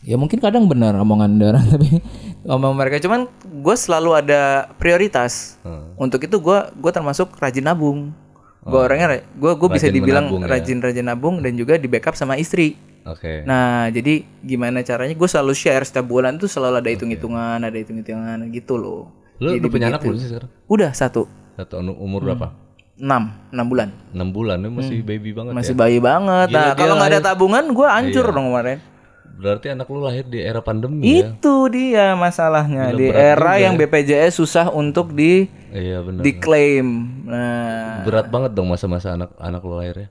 ya mungkin kadang benar omongan orang tapi omong mereka cuman gue selalu ada prioritas. Hmm. Untuk itu gue gue termasuk rajin nabung. Gue orangnya gue gue bisa dibilang ya. rajin-rajin nabung dan juga di backup sama istri. Oke. Nah, jadi gimana caranya? Gue selalu share setiap bulan tuh selalu ada hitung-hitungan, ada hitung-hitungan gitu loh. Lu Jadi udah punya anak belum sih sekarang? Udah satu, Satu anu- umur berapa? enam, enam bulan. 6 bulan, masih baby banget Masih ya. bayi banget. Gila, nah, kalau nggak ada tabungan, gue hancur dong kemarin. Berarti anak lu lahir di era pandemi ya. Itu dia masalahnya di berat era yang BPJS susah untuk di Iya benar. diklaim. Nah, Berat banget dong masa-masa anak anak lu lahir ya.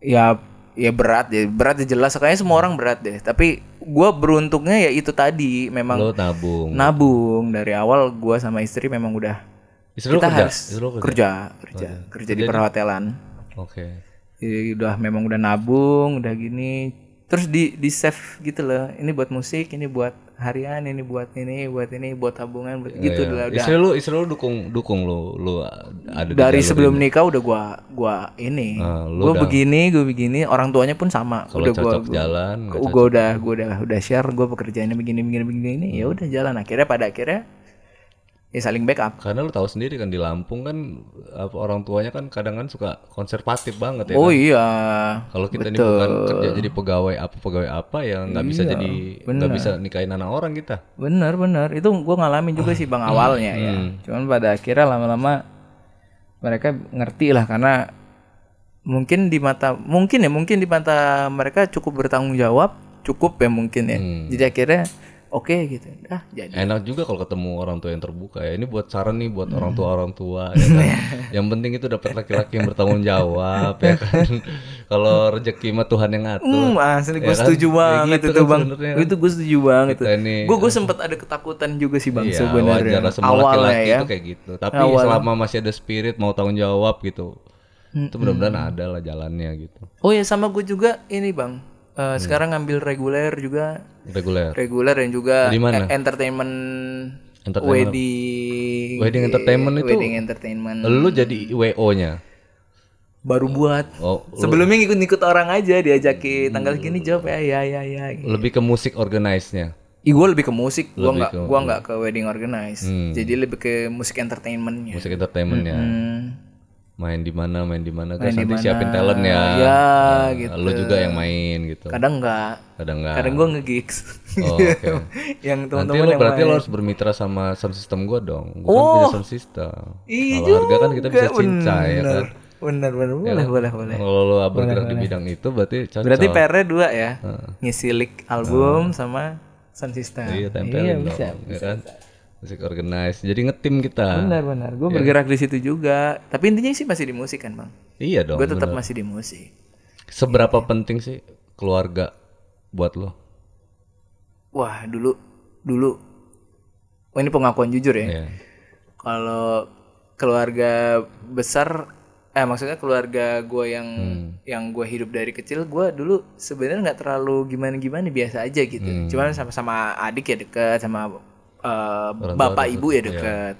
ya ya berat ya, berat ya jelas. Kayaknya semua orang berat deh. Tapi gue beruntungnya ya itu tadi memang Lu nabung. nabung dari awal gue sama istri memang udah Istri kita kerja? harus Istri kerja? kerja kerja kerja di perhotelan. Oke. Jadi udah memang udah nabung, udah gini. Terus di di save gitu loh. Ini buat musik, ini buat harian, ini buat ini, buat ini, buat tabungan, buat gitu Iya. udah. udah. Istri lu istri lu dukung dukung lu lu ada Dari sebelum ini. nikah udah gua gua ini. Lu gua begini, gua begini, orang tuanya pun sama. Kalau udah gua cocok jalan, gua, gua udah gua udah udah share gua pekerjaannya begini begini begini ya udah jalan akhirnya pada akhirnya ya saling backup. Karena lu tahu sendiri kan di Lampung kan orang tuanya kan kadang kan suka konservatif banget ya. Oh kan? iya. Kalau kita ini bukan kerja jadi pegawai apa pegawai apa ya nggak bisa Iya, jadi nggak bisa nikahin anak orang kita. Bener bener itu gue ngalamin juga sih bang awalnya ya. Cuman pada akhirnya lama-lama mereka ngerti lah karena mungkin di mata mungkin ya mungkin di mata mereka cukup bertanggung jawab cukup ya mungkin ya. Jadi akhirnya oke gitu. Ah jadi. Enak juga kalau ketemu orang tua yang terbuka ya. Ini buat saran nih buat orang tua orang tua. Ya kan? yang penting itu dapat laki-laki yang bertanggung jawab ya kan. kalau rezeki mah Tuhan yang ngatur. Hmm, asli gue Ya kan? setuju Ya banget gitu itu kan bang. kan. Itu gue setuju banget. Ini Gue gue sempat ada ketakutan juga sih bang Iya, sebenarnya. Awalnya laki-laki ya. itu kayak gitu. Tapi selama masih ada spirit mau tanggung jawab gitu. Itu mudah-mudahan ada lah jalannya gitu. Oh ya sama gue juga ini bang. Eh, Sekarang ngambil reguler juga Reguler. reguler dan juga Di mana? e- entertainment, Entertainment. wedding Wedding entertainment itu- wedding entertainment Lu jadi WO-nya. baru buat Oh, sebelumnya ngikut-ngikut orang aja diajakin tanggal gini jawab ya ya ya ya lebih ke musik organize-nya. Ih, gue lebih ke musik, gue nggak gua nggak ke wedding organize, jadi lebih ke musik entertainmentnya. Musik entertainmentnya. Hmm. Main di mana main di mana di nanti siapin talent ya. Ya, Nah, gitu. Lu juga yang main gitu. Kadang enggak. Kadang enggak. Kadang gue nge-gigs. Oh, oke. yang Nanti teman-teman lo yang berarti main. lo harus bermitra sama sound system gua dong. Gua kan Oh. punya sound system. Iya Kalau harga kan kita bisa cincai ya kan. Bener bener boleh boleh boleh. Kalau lo bergerak di bidang itu berarti cocok. Berarti PR-nya dua ya. Ngisi lick album sama sound system. Iya, tempelin dong. bisa. ya kan? Musik organize. Jadi ngetim kita. Benar benar. Gue bergerak di situ juga. Tapi intinya sih masih di musik kan, Bang. Iya dong. Gue tetap bener. masih di musik. Seberapa penting sih keluarga buat lo? Wah, dulu dulu Oh, ini pengakuan jujur ya. Iya. Kalau keluarga besar eh maksudnya keluarga gue yang Hmm. yang gue hidup dari kecil gue dulu sebenarnya nggak terlalu gimana gimana biasa aja gitu Hmm. cuman sama-sama adik ya deket sama eh, bapak ibu ya deket.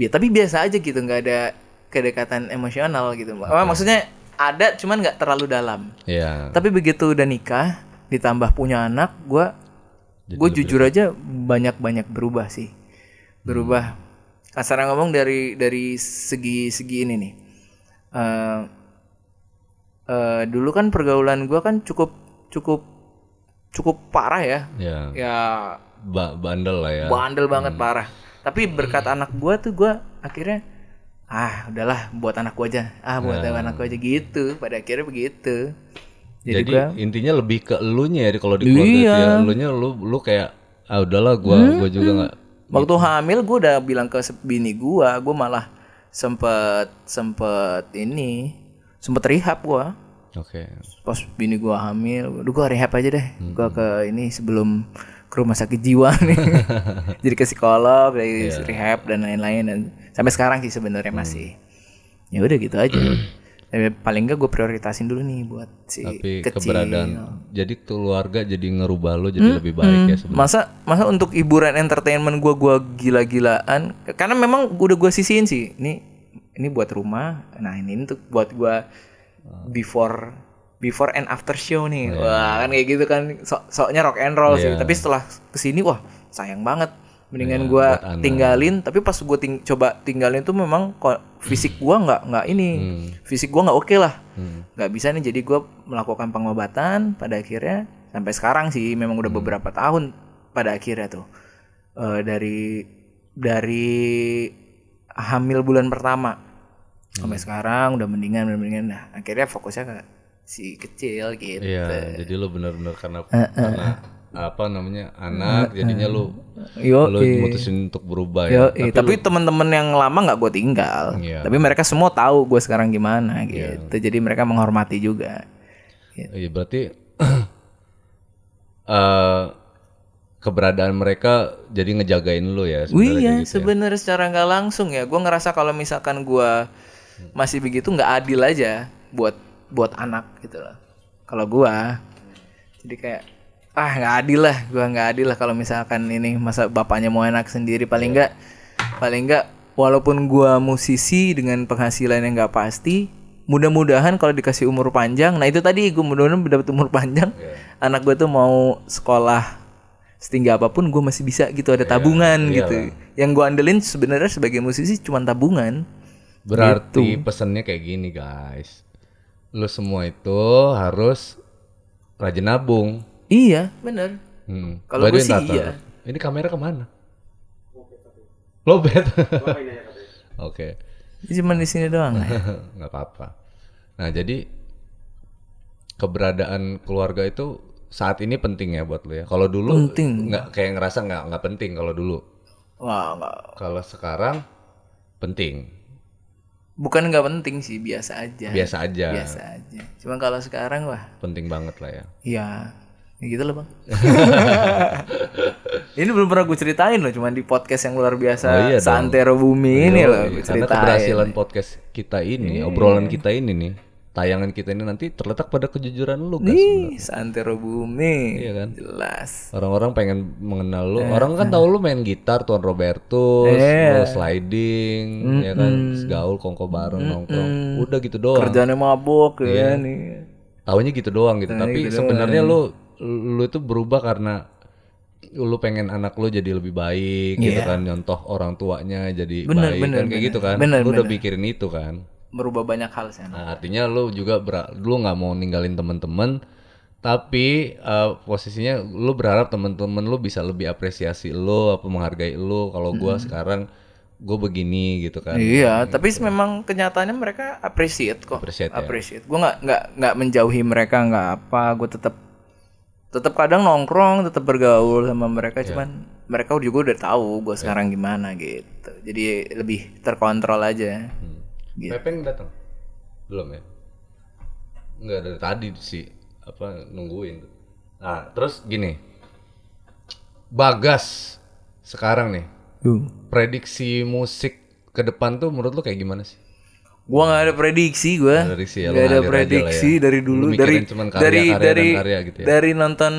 Ya tapi biasa aja gitu nggak ada kedekatan emosional gitu. Wah, maksudnya ada cuman nggak terlalu dalam. Iya. tapi begitu udah nikah ditambah punya anak gue gue jujur aja banyak banyak berubah sih. Berubah. Kasarnya ngomong dari dari segi segi ini nih. Eh, eh, dulu kan pergaulan gue kan cukup cukup cukup parah ya. Iya. ya Ba- bandel lah ya. bandel banget parah tapi berkat anak gue tuh gue akhirnya ah udahlah buat anak gue aja ah buat anak gue aja gitu pada akhirnya begitu jadi, Jadi gue intinya lebih ke elunya ya kalau di keluarga Iya. ya. Elunya lu lu kayak ah udahlah gua Hmm, gua juga nggak Waktu hamil gue udah bilang ke bini gue, gue malah sempet sempet ini sempet rehab gue. Oke. Pas bini gue hamil, udah gue rehab aja deh. Gue ke ini sebelum ke rumah sakit jiwa nih. Jadi ke psikolog, dari rehab dan lain-lain dan sampai sekarang sih sebenarnya masih. Ya udah gitu aja. Tapi paling enggak gue prioritasin dulu nih buat si Tapi kecil. keberadaan jadi keluarga jadi ngerubah lo jadi lebih baik ya sebenarnya. Masa masa untuk hiburan entertainment gua gua gila-gilaan karena memang udah gua sisihin sih. Ini ini buat rumah. Nah, ini untuk buat gua before before and after show nih. Wah, kan kayak gitu kan sok soknya rock and roll sih. Iya. Tapi setelah ke sini wah, sayang banget. Mendingan Iya, gua tinggalin, tapi pas gua ting- coba tinggalin tuh memang fisik gua nggak nggak ini. Fisik gua nggak oke lah. Hmm. nggak bisa nih jadi gua melakukan pengobatan pada akhirnya sampai sekarang sih memang udah beberapa tahun pada akhirnya tuh Eh, dari dari hamil bulan pertama sampai sekarang udah mendingan udah mendingan nah akhirnya fokusnya ke si kecil gitu. Iya, jadi lo benar-benar karena karena apa namanya anak jadinya lo yo lo mutusin untuk berubah ya. yo tapi, teman-teman yang lama nggak gue tinggal. Iya. tapi mereka semua tahu gue sekarang gimana gitu. Jadi mereka menghormati juga. Iya berarti eh keberadaan mereka jadi ngejagain lo ya Wih sebenarnya ya, kayak gitu. sebenarnya secara nggak langsung ya, gue ngerasa kalau misalkan gue masih begitu nggak adil aja buat buat anak gitu loh. Kalau gue, jadi kayak ah nggak adil lah, gue nggak adil lah kalau misalkan ini masa bapaknya mau enak sendiri. Paling nggak paling nggak walaupun gue musisi dengan penghasilan yang nggak pasti, mudah-mudahan kalau dikasih umur panjang, nah itu tadi gue mudah-mudahan dapat umur panjang, anak gue tuh mau sekolah setinggi apa pun gue masih bisa gitu ada tabungan gitu. yang gue andelin sebenarnya sebagai musisi cuma tabungan. Berarti Gitu. pesannya kayak gini guys. Lo semua itu harus rajin nabung. iya bener Hmm. Kalau gue sih iya. Ini kamera ke mana? Lobet. Oke. cuma di sini doang lah. nggak apa-apa. Nah jadi keberadaan keluarga itu saat ini penting ya buat lo ya. Kalau dulu Penting. nggak kayak ngerasa nggak nggak penting kalau dulu. wah nggak Kalau sekarang penting, bukan nggak penting sih biasa aja. Biasa aja, biasa aja. Cuma kalau sekarang wah. Penting banget lah ya. ya ya gitu loh bang. Ini belum pernah gue ceritain loh cuma di podcast yang luar biasa Oh iya dong. Santero Bumi ini loh gue Karena ceritain. keberhasilan podcast kita ini, Iya. obrolan kita ini nih, tayangan kita ini nanti terletak pada kejujuran lu guys. Ih, Santero Bumi Iya kan? jelas Orang-orang pengen mengenal lu. Orang kan tahu lu main gitar, Tuan Robertus, Iya. lu sliding, ya kan, segaul kongko bareng nongkrong. Udah gitu doang. kerjanya mabok Iya. ya nih Taunya gitu doang gitu. Nah, Tapi sebenarnya lu lu itu berubah karena lu pengen anak lu jadi lebih baik gitu kan, nyontoh orang tuanya jadi Bener, baik bener, kan kayak bener. gitu kan. Bener, lu udah bener. mikirin itu kan. Merubah banyak hal sih. Nah, artinya lu juga ber- lu nggak mau ninggalin temen-temen tapi eh, posisinya lu berharap temen-temen lu bisa lebih apresiasi lu apa menghargai lu kalau gua sekarang gue begini gitu kan Iya, tapi memang kenyataannya mereka appreciate kok. Appreciate ya. Appreciate. Gue nggak nggak nggak menjauhi mereka nggak apa. Gue tetap tetap kadang nongkrong, tetap bergaul sama mereka. Cuman mereka juga udah tahu gue sekarang gimana gitu. Jadi lebih terkontrol aja. Gitu. Pepeng datang belum ya nggak dari tadi sih apa nungguin nah terus gini Bagas sekarang nih Tuh. prediksi musik ke depan tuh menurut lu kayak gimana sih Gua nggak ada prediksi gue. Nggak ada prediksi ya, lu Nggak ada prediksi lah ya. dari Lu dulu dari cuman karya, dari karya, dan dari karya gitu ya. dari nonton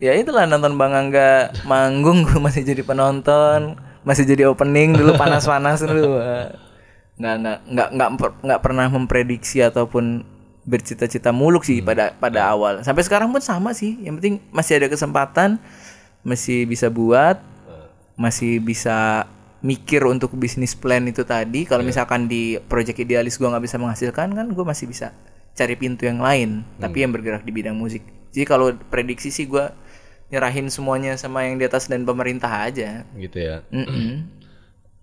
ya itulah nonton Bang Angga manggung gue masih jadi penonton, masih jadi opening dulu panas-panas dulu. Nggak nggak nggak nggak nggak pernah memprediksi ataupun bercita-cita muluk sih Hmm. pada pada awal. Sampai sekarang pun sama sih. Yang penting masih ada kesempatan, masih bisa buat, masih bisa mikir untuk bisnis plan itu tadi kalau misalkan di project idealis gua nggak bisa menghasilkan kan gue masih bisa cari pintu yang lain tapi yang bergerak di bidang musik jadi kalau prediksi sih gua nyerahin semuanya sama yang di atas dan pemerintah aja gitu ya Mm-mm.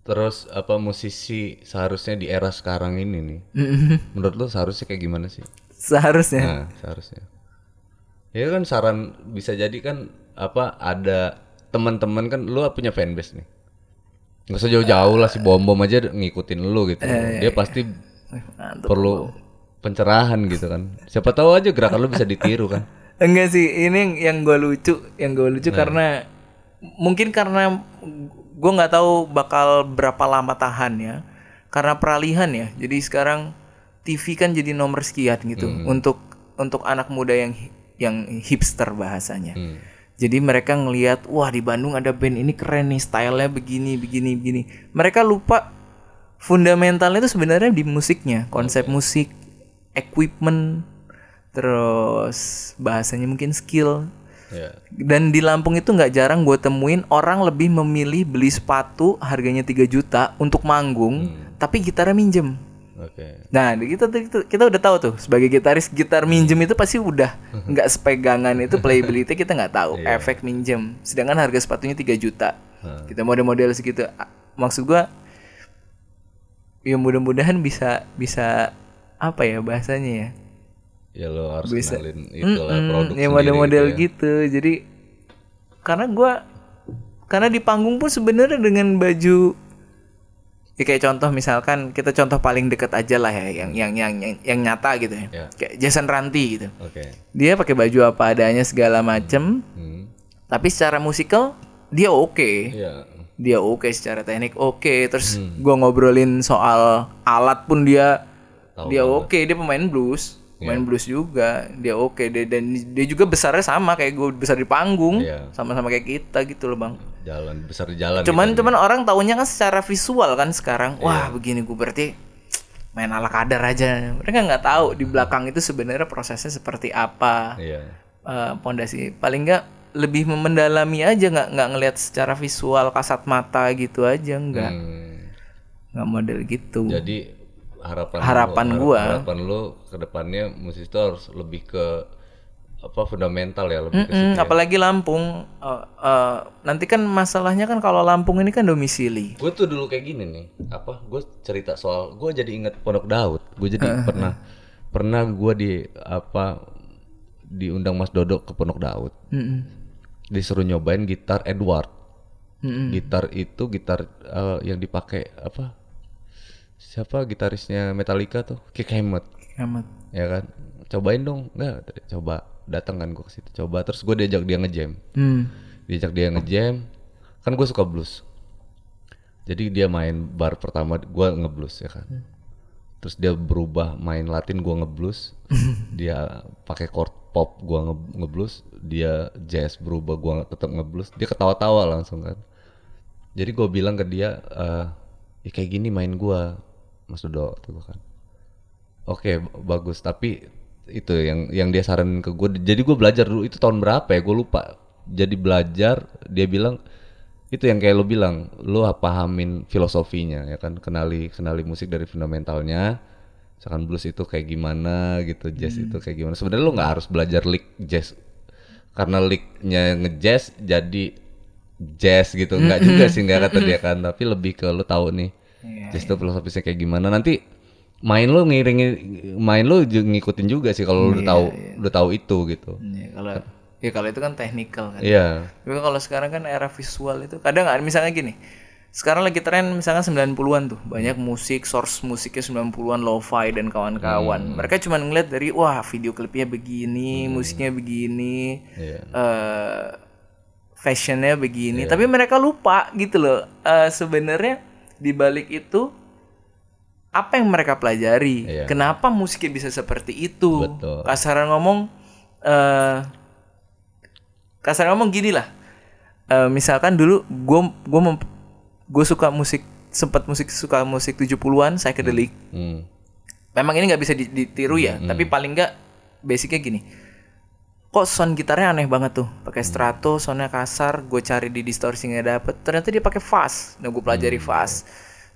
Terus apa musisi seharusnya di era sekarang ini nih Mm-mm. menurut lu seharusnya kayak gimana sih seharusnya Nah, seharusnya. Ya kan saran bisa jadi kan apa ada teman-teman kan lu punya fanbase nih. Nggak usah jauh-jauh lah si bom bom aja ngikutin lu gitu. Dia pasti Mantap. perlu pencerahan gitu kan. Siapa tahu aja gerakan lu bisa ditiru kan. enggak sih ini yang, yang gue lucu yang gue lucu karena mungkin karena gue nggak tahu bakal berapa lama tahan ya. Karena peralihan ya. Jadi sekarang TV kan jadi nomor sekian gitu untuk untuk anak muda yang yang hipster bahasanya. Hmm. jadi mereka ngelihat wah di Bandung ada band ini keren nih stylenya begini begini begini. Mereka lupa fundamentalnya itu sebenarnya di musiknya konsep musik equipment terus bahasanya mungkin skill Ya. dan di Lampung itu nggak jarang gue temuin orang lebih memilih beli sepatu harganya 3 juta untuk manggung tapi gitarnya minjem Oke. Nah, kita, kita udah tahu tuh sebagai gitaris gitar minjem itu pasti udah nggak sepegangan itu playability kita nggak tahu efek minjem. Sedangkan harga sepatunya 3 juta. Kita model-model segitu. Maksud gua ya mudah-mudahan bisa bisa apa ya bahasanya ya? Ya lo harus Bisa. kenalin itulah Mm-mm, produk ya model-model gitu ya. gitu. Jadi karena gua karena di panggung pun sebenarnya dengan baju ya kayak contoh misalkan kita contoh paling deket aja lah ya yang yang yang yang, yang nyata gitu ya. Ya. Kayak Jason Ranti gitu. Oke. Dia pakai baju apa adanya segala macem Hmm. tapi secara musikal dia oke. Iya. Dia oke secara teknik oke. Terus gua ngobrolin soal alat pun dia Tahu dia oke, dia pemain blues. Pemain blues juga. Dia oke dia dan dia juga besarnya sama kayak gue besar di panggung. Iya. Sama-sama kayak kita gitu loh, Bang. Jalan besar di jalan. Cuman gitu. cuman orang taunya kan secara visual kan sekarang. Wah, begini gue berarti main ala kadar aja. Mereka nggak tahu di belakang itu sebenarnya prosesnya seperti apa. Iya. Eh, pondasi paling nggak lebih mendalami aja nggak nggak ngelihat secara visual kasat mata gitu aja nggak Hmm. nggak model gitu. Jadi harapan Harapan lu, gua. harapan lu ke depannya musisi itu harus lebih ke apa fundamental ya lebih ke Mm, apalagi Lampung eh, eh, nanti kan masalahnya kan kalau Lampung ini kan domisili. Gue tuh dulu kayak gini nih, apa? Gue cerita soal, gue jadi inget Pondok Daud. Gue jadi pernah, pernah gue di apa diundang Mas Dodo ke Pondok Daud. Mm-mm. Disuruh nyobain gitar Edward. Mm-mm. Gitar itu gitar eh, yang dipakai apa? Siapa gitarisnya Metallica tuh? Kick Hammett, Amat. ya kan? Cobain dong, nggak? Coba datang kan gue ke situ. Coba terus gue diajak dia ngejam. Hmm. diajak dia ngejam kan gue suka blues jadi dia main bar pertama gue ngeblues ya kan terus dia berubah main latin gue ngeblues dia pakai chord pop gue nge ngeblues dia jazz berubah gue tetap ngeblues dia ketawa-tawa langsung kan jadi gue bilang ke dia eh ya kayak gini main gue mas Dodo tuh kan. Oke bagus tapi itu yang yang dia saranin ke gue jadi gue belajar dulu itu tahun berapa ya? Gue lupa. Jadi belajar dia bilang itu yang kayak lu bilang, lu pahamin filosofinya ya kan, kenali kenali musik dari fundamentalnya. Misalkan blues itu kayak gimana gitu, jazz itu kayak gimana. Sebenarnya lu nggak harus belajar lick jazz. Karena licknya ngejazz jadi jazz gitu. Nggak juga sih nggak kata dia kan, tapi lebih ke lu tahu nih Iya, jazz itu filosofisnya kayak gimana. Nanti main lu ngiringin main lu ngikutin juga sih kalau lu udah tahu udah tahu itu gitu. Ya, kalau ya kalau itu kan technical kan. Iya. Tapi kalau sekarang kan era visual itu kadang ada misalnya gini. Sekarang lagi tren misalnya 90-an tuh, banyak musik source musiknya 90-an lo-fi dan kawan-kawan. Mereka cuma ngeliat dari wah video klipnya begini, musiknya begini, Iya. eh fashionnya begini. Tapi mereka lupa gitu loh. Eh sebenarnya di balik itu apa yang mereka pelajari? Iya. Kenapa musiknya bisa seperti itu? Betul. Kasaran ngomong eh kasar ngomong gini lah Eh, misalkan dulu gue gue gue suka musik sempat musik suka musik 70-an psychedelic Hmm. memang ini nggak bisa di- ditiru ya tapi paling nggak basicnya gini kok sound gitarnya aneh banget tuh? Pakai strato soundnya kasar gue cari di distorsi nggak dapet. Ternyata dia pakai fuzz nah gue pelajari fuzz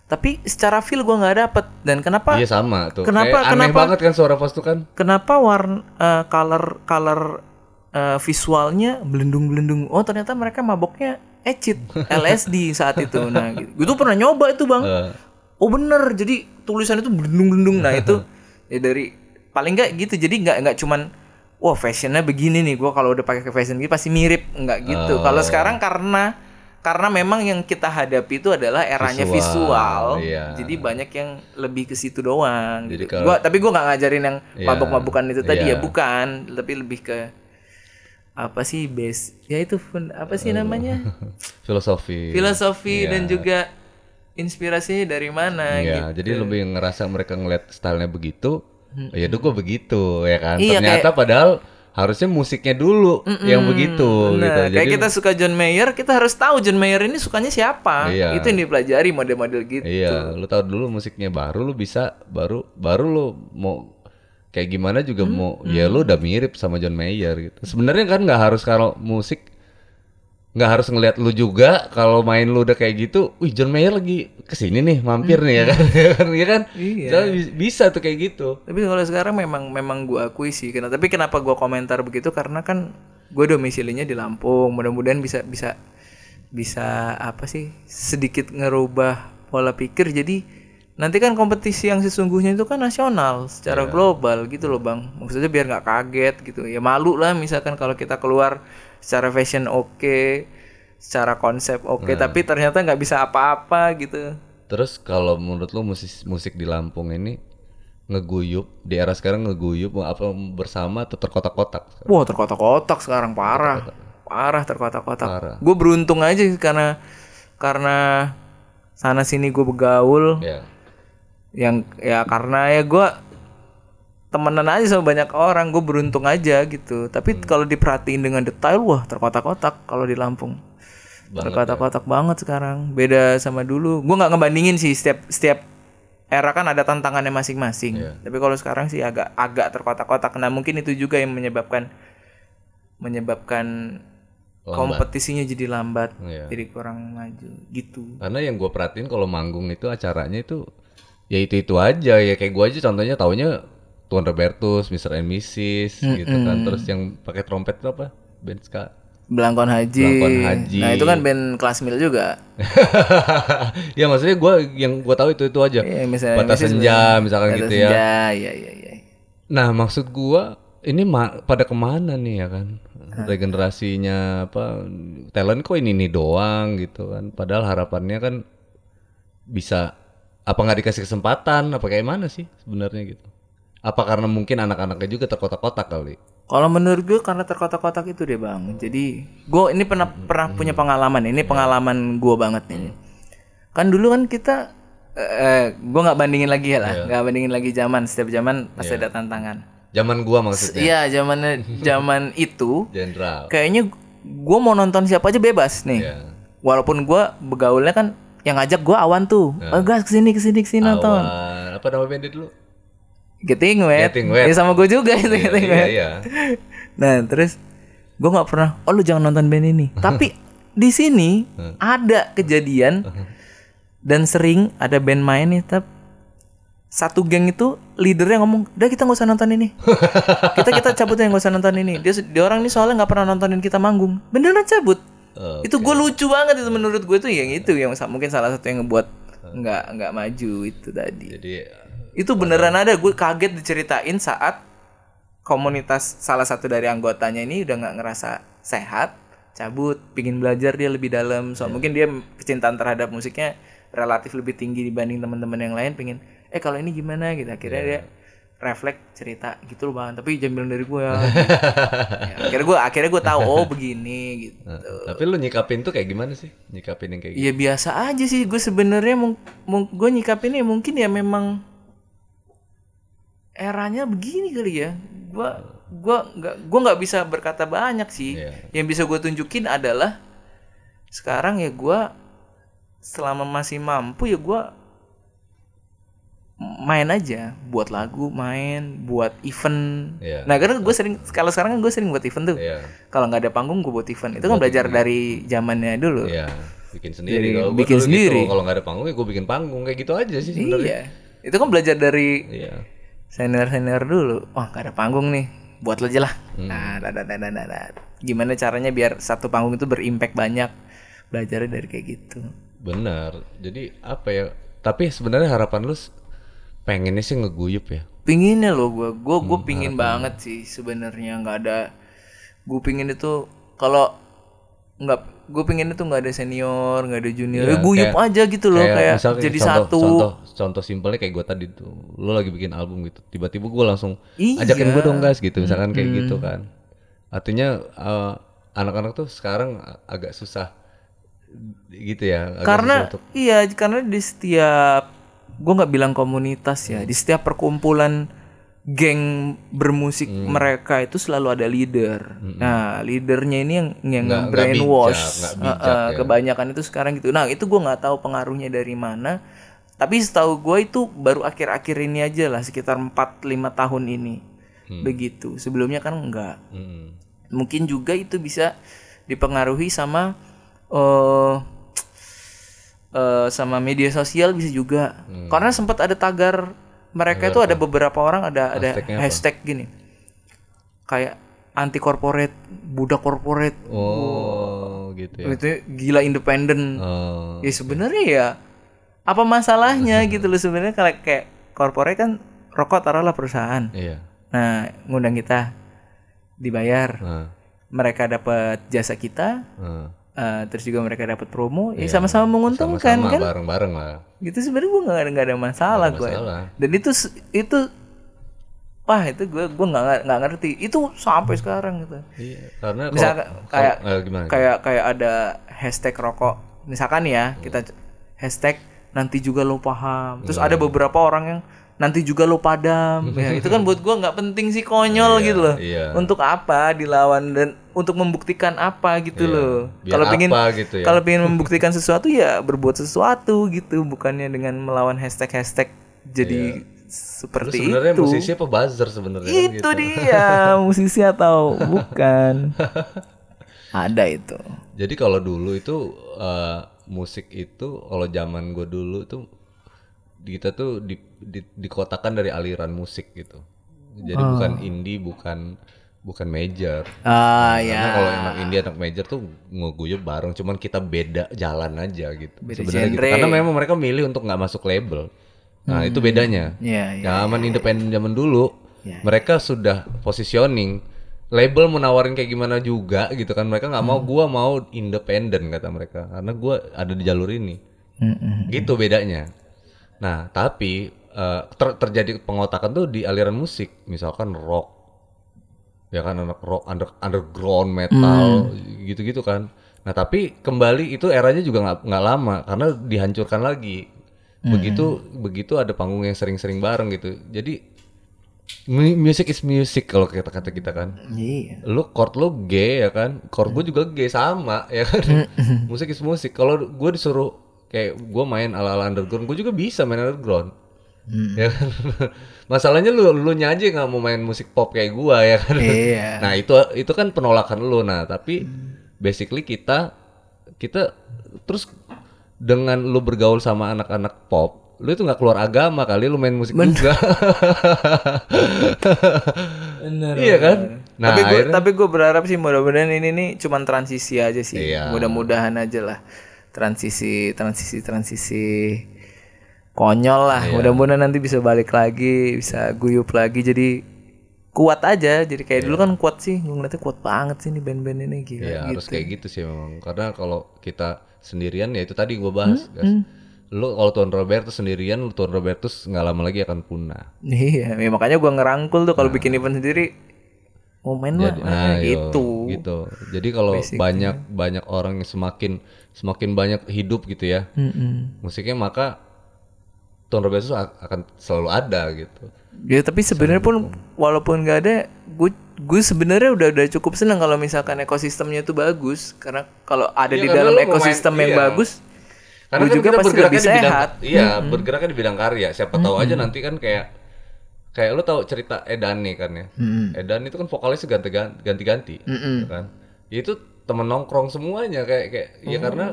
tapi secara feel gue nggak dapet. Dan kenapa Iya sama tuh. Kenapa- Kayak aneh kenapa- banget kan suara pas tuh kan? kenapa warna eh, color color eh, visualnya belendung-belendung oh ternyata mereka maboknya ecit LSD saat itu. Nah gitu. gue tuh pernah nyoba itu bang. Eh, oh bener. Jadi tulisan itu belendung-belendung nah itu ya dari paling nggak gitu. Jadi nggak nggak cuman wah fashionnya begini nih gue kalau udah pakai ke fashion gitu pasti mirip nggak gitu Oh. kalau sekarang karena karena memang yang kita hadapi itu adalah eranya Visual, visual, iya. jadi banyak yang lebih ke situ doang Jadi gitu. kalau- gua tapi gua nggak ngajarin yang Iya, mabuk-mabukan itu tadi iya. ya bukan tapi lebih ke apa sih base ya itu fun- apa sih namanya filosofi. filosofi Iya. dan juga inspirasinya dari mana Iya, gitu. jadi lebih ngerasa mereka ngeliat stylenya begitu, ya udah gua begitu ya kan. Iya, Ternyata padahal harusnya musiknya dulu yang begitu gitu. Nah, kayak Jadi kita suka John Mayer, kita harus tahu John Mayer ini sukanya siapa. Iya. Itu yang dipelajari model-model gitu. Iya, lu tahu dulu musiknya baru lu bisa baru baru lu mau kayak gimana juga Hmm, mau ya lu udah mirip sama John Mayer gitu. Sebenarnya kan nggak harus kalau musik nggak harus ngelihat lu juga kalau main lu udah kayak gitu, wih John Mayer lagi ke sini nih mampir nih ya kan, ya kan. Iya. Jadi bis- bisa tuh kayak gitu. Tapi kalau sekarang memang memang gua akui sih. Kenapa? Tapi kenapa gua komentar begitu? Karena kan gue domisilinya di Lampung. Mudah-mudahan bisa bisa bisa apa sih sedikit ngerubah pola pikir. Jadi nanti kan kompetisi yang sesungguhnya itu kan nasional secara global gitu loh bang. Maksudnya biar nggak kaget gitu. Ya malu lah misalkan kalau kita keluar secara fashion oke, secara konsep oke, tapi ternyata nggak bisa apa-apa gitu. Terus kalau menurut lu musik musik di Lampung ini ngeguyup di era sekarang ngeguyup apa bersama atau terkotak-kotak? Wah terkotak-kotak sekarang parah, parah terkotak-kotak. Parah. Gue beruntung aja karena karena sana sini gue begaul, Ya. yang ya karena ya gue temenan aja sama banyak orang, gue beruntung aja gitu. Tapi kalau diperhatiin dengan detail, wah terkotak-kotak kalau di Lampung. terkotak-kotak banget sekarang, beda sama dulu. Gue nggak ngebandingin sih setiap setiap era kan ada tantangannya masing-masing. Tapi kalau sekarang sih agak agak terkotak-kotak. Nah mungkin itu juga yang menyebabkan menyebabkan kompetisinya jadi lambat, Iya. jadi kurang maju gitu. Karena yang gue perhatiin kalau manggung itu acaranya itu ya itu itu aja ya kayak gue aja contohnya taunya Tuan Robertus, Mr. and Mrs. gitu kan. Terus yang pakai trompet itu apa? Band ska. Belangkon Haji. Belangkon Haji. Nah itu kan band kelas mil juga. ya maksudnya gue yang gue tahu itu itu aja. Iya, misalnya Batas senja misalkan Batas gitu ya. Senja, iya iya iya. Nah maksud gua ini ma- pada ke mana nih ya kan regenerasinya apa talent kok ini nih doang gitu kan padahal harapannya kan bisa apa nggak dikasih kesempatan apa kayak mana sih sebenarnya gitu apa karena mungkin anak-anaknya juga terkotak-kotak kali Kalau menurut gue karena terkotak-kotak itu deh bang. Jadi gue ini pernah pernah punya pengalaman. Ini pengalaman gue banget nih. Kan dulu kan kita, eh, gue nggak bandingin lagi ya lah, nggak bandingin lagi zaman. Setiap zaman pasti ada tantangan. zaman gua maksudnya Iya zaman zaman itu jenderal kayaknya gue mau nonton siapa aja bebas nih. ya Walaupun gue begaulnya kan yang ngajak gue awan tuh. Oh gas ke sini ke sini ke sini nonton. Apa nama bandnya dulu Getting wet. Getting Wet. Ya sama gue juga itu Iya, getting iya, wet. iya. Nah terus gue nggak pernah. Oh lu jangan nonton band ini. Tapi di sini ada kejadian dan sering ada band main nih tapi satu geng itu leadernya ngomong udah kita nggak usah nonton ini kita kita cabut ya nggak usah nonton ini dia dia orang ini soalnya nggak pernah nontonin kita manggung beneran cabut itu gue lucu banget itu menurut gue tuh yang itu yang mungkin salah satu yang ngebuat nggak nggak maju itu tadi Jadi itu beneran ada. Gue kaget diceritain saat komunitas salah satu dari anggotanya ini udah nggak ngerasa sehat cabut pingin belajar dia lebih dalam. So mungkin dia kecintaan terhadap musiknya relatif lebih tinggi dibanding teman-teman yang lain pingin eh kalau ini gimana? Gitu. Akhirnya dia refleks cerita gitu loh bang. Tapi bilang dari gue ya. Ya, akhirnya gue akhirnya gue tahu oh begini gitu. Tapi lu nyikapin tuh kayak gimana sih? Nyikapin yang kayak gitu. Iya biasa aja sih. Gue sebenarnya mung- mung- gue nyikapinnya mungkin ya memang eranya begini kali ya. Gue gua nggak gua nggak bisa berkata banyak sih. Iya. Yang bisa gue tunjukin adalah sekarang ya gue selama masih mampu ya gue main aja buat lagu main buat event Iya. nah karena gue sering kalau sekarang kan gue sering buat event tuh Iya. kalau nggak ada panggung gue buat event itu kan belajar dari zamannya dulu Iya. Bikin sendiri Jadi bikin dulu sendiri. Gitu. Kalau nggak ada panggung ya gue bikin panggung kayak gitu aja sih sebenarnya. Iya. Itu kan belajar dari Iya. senior-senior dulu. Wah, gak ada panggung nih. Buat lo aja lah. Hmm. Nah, da, da, da, da, da, da. Gimana caranya biar satu panggung itu berimpact banyak? Belajarnya dari kayak gitu. Benar. Jadi apa ya? Tapi sebenarnya harapan lu pengennya sih ngeguyup ya. Pinginnya loh gue. Gue gue Hmm, pingin banget sih sebenarnya nggak ada. Gue pingin itu kalau nggak gue pingin itu nggak ada senior nggak ada junior ya guyup kayak- aja gitu loh kayak, misalnya jadi contoh, satu Contoh, contoh simpelnya kayak gue tadi tuh, lu lagi bikin album gitu, tiba-tiba gue langsung Iya. ajakin gue dong guys gitu, misalkan kayak gitu kan. Artinya eh, anak-anak tuh sekarang agak susah gitu ya. agak karena susah untuk- iya karena di setiap gue nggak bilang komunitas ya di setiap perkumpulan geng bermusik Hmm. mereka itu selalu ada leader nah leadernya ini yang yang Nggak- nggak brainwash bijak, nggak bijak eh, ya. kebanyakan itu sekarang gitu nah itu gue nggak tahu pengaruhnya dari mana tapi setahu gue itu baru akhir-akhir ini aja lah sekitar 4-5 tahun ini Hmm. begitu sebelumnya kan enggak Mm-mm. mungkin juga itu bisa dipengaruhi sama eh eh, sama media sosial bisa juga Hmm. karena sempat ada tagar mereka itu ada beberapa orang ada ada Hashtagnya apa? hashtag gini. Kayak anti korporat budak korporat Oh, gitu ya. itu gila independen Oh, ya sebenarnya ya apa masalahnya gitu loh sebenarnya kalau kayak korporat kan rokok taruhlah perusahaan. Iya. nah ngundang kita dibayar. Nah, mereka dapat jasa kita. Nah. Eh, terus juga mereka dapat promo ya sama-sama menguntungkan Sama-sama kan? bareng-bareng lah. gitu sebenarnya gue nggak ada nggak ada masalah gue dan itu itu wah itu gue gue nggak nggak ngerti. Itu sampai sekarang gitu. Iya, karena misalkan kalau- kayak kalau- eh, gimana? kayak kayak ada hashtag rokok. Misalkan ya kita c- hashtag nanti juga lo paham. Terus ada beberapa orang yang nanti juga lo padam ya. Itu kan buat gue nggak penting sih konyol gitu loh. iya. untuk apa dilawan dan untuk membuktikan apa gitu loh. Biar kalau pengen gitu ya. kalau pengen membuktikan sesuatu ya berbuat sesuatu gitu. Bukannya dengan melawan hashtag hashtag jadi Lu seperti sebenarnya itu. musisi apa buzzer sebenarnya kan itu gitu. dia musisi atau bukan. Ada itu. Jadi kalau dulu itu eh, musik itu kalau zaman gue dulu itu kita tuh di, di, dikotakan dari aliran musik gitu. Jadi Oh. bukan indie, bukan bukan major. ah Karena ya kalau anak indie anak major tuh ngeguyup bareng, cuman kita beda jalan aja gitu. Beda Sebenarnya gitu. Karena memang mereka milih untuk nggak masuk label. Nah itu bedanya. ya ya Zaman independen zaman dulu, Ya, mereka sudah positioning. Label menawarin kayak gimana juga gitu kan. Mereka nggak Hmm. mau, gua mau independen kata mereka. Karena gua ada di jalur ini. Mm-mm. Gitu bedanya. Nah tapi eh, ter- terjadi pengotakan tuh di aliran musik. Misalkan rock, ya kan anak rock, under, underground metal, Hmm. gitu-gitu kan. Nah tapi kembali itu eranya juga nggak nggak lama karena dihancurkan lagi. Hmm. Begitu begitu ada panggung yang sering-sering bareng gitu. Jadi mu- music is music kalau kata kata kita kan. iya Lu chord lu G ya kan, chord gue juga G sama ya kan. musik is musik. Kalau gue disuruh kayak gue main ala-ala underground, gue juga bisa main underground. Ya kan? Masalahnya lu lu nyaji nggak mau main musik pop kayak gua ya kan. Iya. Nah, itu itu kan penolakan lu. Nah, tapi basically kita kita terus dengan lu bergaul sama anak-anak pop lu itu nggak keluar agama kali lu main musik juga Bener. iya kan nah tapi gue akhirnya- tapi gue berharap sih mudah-mudahan ini nih cuman transisi aja sih. Iya. Mudah-mudahan aja lah transisi transisi transisi konyol lah. Iya. Mudah-mudahan nanti bisa balik lagi, bisa guyup lagi jadi kuat aja. Jadi kayak Iya. dulu kan kuat sih. Gue ngeliatnya kuat banget sih nih band-band ini gila ya gitu. harus kayak gitu sih memang karena kalau kita sendirian ya itu tadi gue bahas guys lu kalau Tuan Robertus sendirian lu Tuan Robertus nggak lama lagi akan punah Iya, ya makanya gua ngerangkul tuh kalau bikin event sendiri mau main mah Nah, nah, gitu. gitu. Jadi kalau banyak banyak orang yang semakin semakin banyak hidup gitu ya Mm-mm. musiknya maka Robertus a- akan selalu ada gitu. Ya tapi sebenarnya pun walaupun nggak ada, gue gue sebenarnya udah udah cukup senang kalau misalkan ekosistemnya tuh bagus karena kalau ada Iya, di dalam mau main- ekosistem yang iya. bagus, Karena gue kan juga kita pasti bergeraknya lebih di bidang sehat. iya bergeraknya di bidang karya. Siapa tahu aja nanti kan kayak kayak lu tahu cerita Edan nih kan ya. Edan itu kan vokalisnya ganti ganti ganti, kan. Itu temen nongkrong semuanya kayak kayak ya karena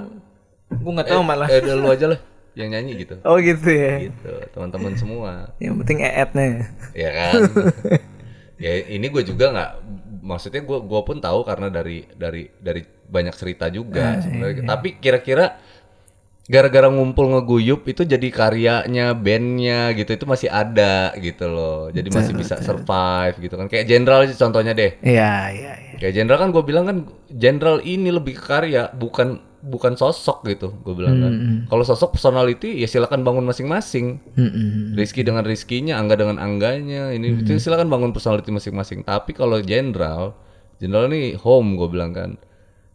Gue nggak tahu malah. eh udah lu aja lah yang nyanyi gitu. Oh gitu ya. Gitu, teman-teman semua. Yang penting eetnya. ya kan ya ini gue juga nggak maksudnya gue gua pun tahu karena dari dari dari banyak cerita juga sebenarnya tapi kira-kira gara-gara ngumpul ngeguyup itu jadi karyanya bandnya gitu itu masih ada gitu loh jadi masih bisa survive gitu kan kayak Jenderal sih contohnya deh Iya iya kayak Jenderal kan gue bilang kan Jenderal ini lebih ke karya bukan bukan sosok gitu gue bilang kan kalau sosok personality ya silakan bangun masing-masing Mm-mm. Rizky dengan Rizkynya, Angga dengan Angganya, ini itu silakan bangun personality masing-masing. Tapi kalau Jenderal, Jenderal ini home gue bilang kan,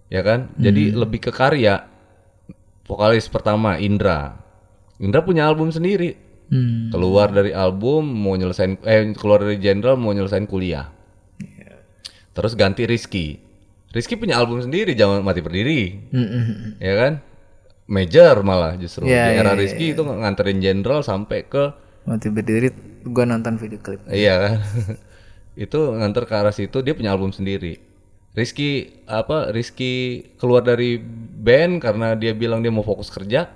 ya kan. Jadi lebih ke karya. Vokalis pertama Indra, Indra punya album sendiri. Hmm. Keluar dari album mau nyelesain, eh keluar dari Jenderal mau nyelesain kuliah. Terus ganti Rizky. Rizky punya album sendiri, jangan mati berdiri, Mm-mm. ya kan. Major malah justru Iya, di era iya, Rizky itu nganterin Jenderal sampai ke Mati berdiri, gue nonton video klip. Iya kan. itu nganter ke arah situ dia punya album sendiri. Rizky apa Rizky keluar dari band karena dia bilang dia mau fokus kerja.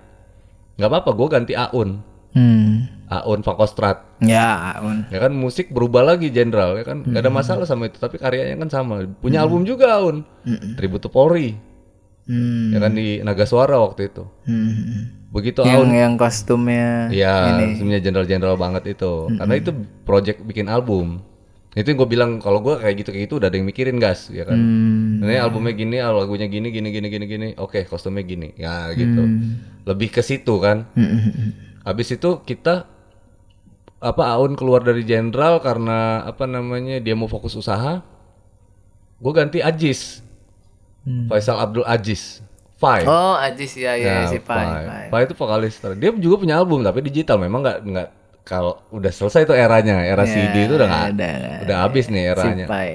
nggak apa-apa, gue ganti Aun. Hmm. Aun Fakostrat. Ya, Un. Ya kan musik berubah lagi Jenderal ya kan. Gak ada masalah sama itu, tapi karyanya kan sama. Punya album juga Aun. Tribute to Polri. Hmm. Ya kan di Naga Suara waktu itu. Hmm. Begitu Yang Aun yang kostumnya Iya, sebenarnya jenderal-jenderal banget itu. Karena itu project bikin album. Itu yang gue bilang kalau gue kayak gitu kayak gitu udah ada yang mikirin gas, ya kan. Hmm. Ini albumnya gini, lagunya gini, gini, gini, gini, gini. Oke, kostumnya gini, ya gitu. Lebih ke situ kan. Hmm. Habis itu kita apa Aun keluar dari jenderal karena apa namanya dia mau fokus usaha. Gue ganti Ajis, Faisal Abdul Ajis, Fai. Oh, Ajis ya ya, si Pai. Pai. Pai. Pai itu vokalis. Dia juga punya album tapi digital. Memang nggak nggak kalau udah selesai itu eranya, era CD itu udah nggak ada, nggak udah habis nih Si eranya. Pai.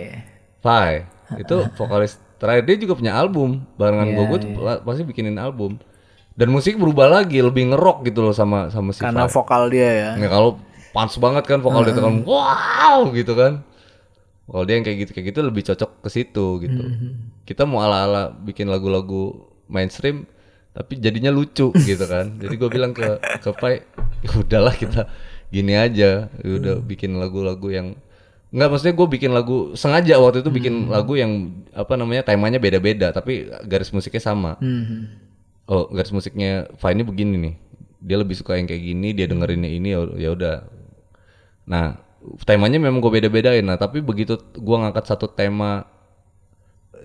Pai itu vokalis terakhir dia juga punya album barengan Iya, gue la- pasti bikinin album dan musik berubah lagi lebih ngerok gitu loh sama sama si Karena Pai. vokal dia ya. Nggak, kalau pants banget kan vokal dia kan. Wow gitu kan. Kalau dia yang kayak gitu kayak gitu lebih cocok ke situ gitu. Kita mau ala ala bikin lagu-lagu mainstream tapi jadinya lucu gitu kan. Jadi gue bilang ke ke Pai ya udahlah kita gini aja. Ya udah bikin lagu-lagu yang Nggak maksudnya gue bikin lagu sengaja waktu itu bikin lagu yang apa namanya temanya beda-beda tapi garis musiknya sama. Hmm. oh garis musiknya Fine ini begini nih. Dia lebih suka yang kayak gini dia dengerinnya ini ya udah nah temanya memang gue beda-bedain nah tapi begitu gua ngangkat satu tema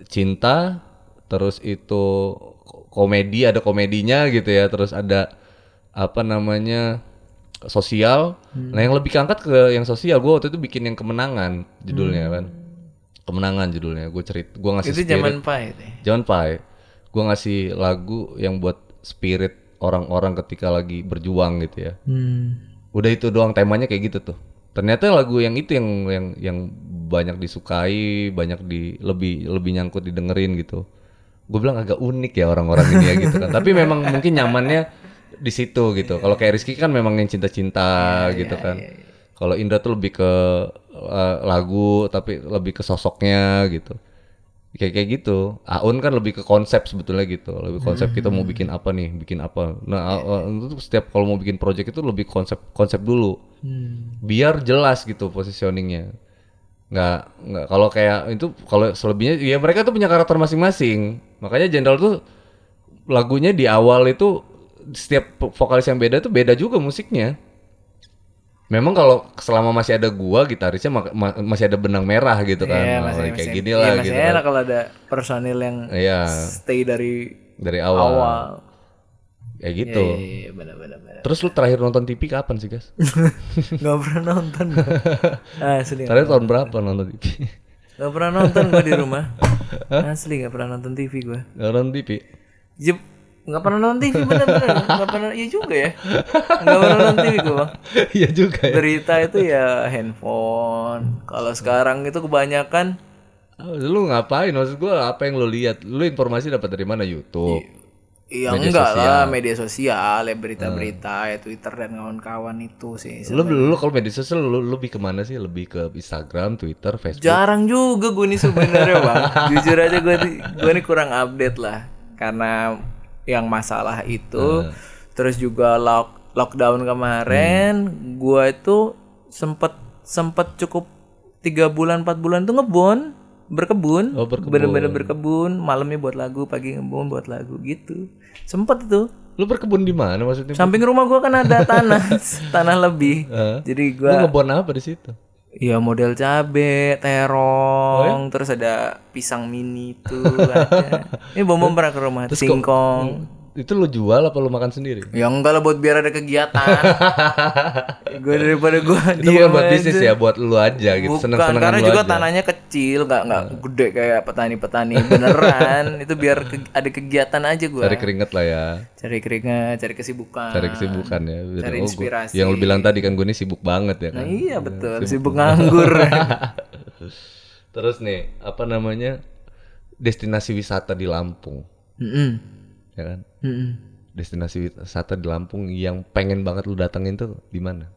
cinta terus itu ko- komedi ada komedinya gitu ya terus ada apa namanya sosial nah yang lebih keangkat ke yang sosial gua waktu itu bikin yang kemenangan judulnya kan kemenangan judulnya gue cerit gua ngasih Itu spirit zaman Pai ya? Jangan Pai. Gua ngasih lagu yang buat spirit orang-orang ketika lagi berjuang gitu ya. Hmm. Udah itu doang temanya kayak gitu tuh. Ternyata lagu yang itu yang yang yang banyak disukai, banyak di lebih lebih nyangkut didengerin gitu. Gue bilang agak unik ya orang-orang ini ya gitu kan. Tapi memang mungkin nyamannya di situ gitu. Kalau kayak Rizky kan memang yang cinta-cinta gitu kan. Kalau Indra tuh lebih ke uh, lagu tapi lebih ke sosoknya gitu. Kayak kayak gitu. Aun kan lebih ke konsep sebetulnya gitu. Lebih konsep kita mau bikin apa nih? Bikin apa? Nah A- A- itu tuh setiap kalau mau bikin project itu lebih konsep konsep dulu. Biar jelas gitu positioningnya. Nggak nggak. Kalau kayak itu kalau selebihnya ya mereka tuh punya karakter masing-masing. Makanya Jenderal tuh lagunya di awal itu setiap vokalis yang beda tuh beda juga musiknya Memang kalau selama masih ada gua gitarisnya ma- ma- masih ada benang merah gitu kan. Iya, Oh, masih, kayak masih- gini iya, lah masih gitu. kan. enak kalau ada personil yang Iya, stay dari dari awal. awal. Kayak gitu. Iya, iya, benar benar benar. Terus lu terakhir nonton TV kapan sih, guys? Gak pernah nonton. gua. Asli. terakhir tahun berapa nonton TV? Gak pernah nonton gua di rumah. Asli gak pernah nonton TV gua. Nggak nonton TV. Jep, gak pernah nonton TV bener-bener. Gak pernah, iya juga ya. Gak pernah nonton TV gua bang. Iya juga ya. Berita itu ya handphone. Kalau sekarang itu kebanyakan Oh, Lu ngapain? Maksud gua apa yang lu lihat? Lu informasi dapat dari mana? YouTube. Iya enggak sosial. lah media sosial ya berita-berita ya Twitter dan kawan-kawan itu sih. Lu lu kalau media sosial lu lu lebih ke mana sih? Lebih ke Instagram, Twitter, Facebook. Jarang juga gue nih sebenarnya bang. Jujur aja gue gue nih kurang update lah karena yang masalah itu. Terus juga lock lockdown kemarin, gue itu sempet sempet cukup tiga bulan empat bulan tuh ngebon berkebun, Oh, berkebun. bener-bener berkebun, malamnya buat lagu, pagi ngebon buat lagu gitu. Sempet itu. Lu berkebun di mana maksudnya? Samping rumah gua kan ada tanah, tanah lebih. Heeh. Jadi Lu gua ngebon apa di situ? Iya model cabe, terong, Oh, terus ada pisang mini ada. Ini bom bom pernah ke rumah, singkong. Itu lu jual apa lu makan sendiri? Ya enggak lah buat biar ada kegiatan. gue daripada gue Itu bukan buat bisnis ya, buat lu aja gitu. Bukan, Seneng-senengan karena juga aja. tanahnya kecil, nggak nggak gede kayak petani-petani beneran. itu biar ke- ada kegiatan aja gue. Cari keringet lah ya. Cari keringat, cari kesibukan. Cari kesibukan ya. Biar- Cari oh, gua- yang lu bilang tadi kan gue ini sibuk banget ya Nah kan. iya betul, sibuk nganggur. Terus nih, apa namanya? Destinasi wisata di Lampung, Mm-mm. Ya kan? Mm-mm. Destinasi wisata di Lampung yang pengen banget lu datengin tuh di mana?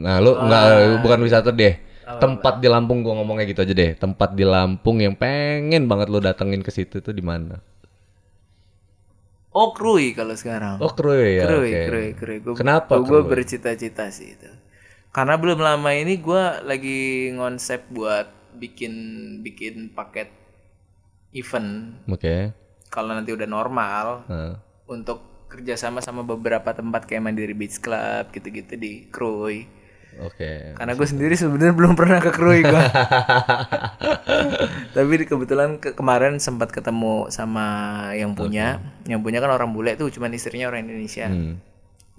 Nah, lu nggak bukan wisata deh. Tempat di Lampung gua ngomongnya gitu aja deh. Tempat di Lampung yang pengen banget lu datengin ke situ tuh di mana? Oh Krui kalau sekarang. Oh, Krui ya. Krui, oke. Krui, Krui. Gua, Kenapa Gue bercita-cita sih itu. Karena belum lama ini gue lagi ngonsep buat bikin bikin paket event. Oke. Kalau nanti udah normal Nah. untuk kerjasama sama beberapa tempat kayak Mandiri Beach Club gitu-gitu di Krui. Oke. Karena gue sendiri sebenarnya belum pernah ke Krui gue. Tapi kebetulan ke- kemarin sempat ketemu sama yang punya. Yang punya kan orang bule tuh, cuman istrinya orang Indonesia. Hmm.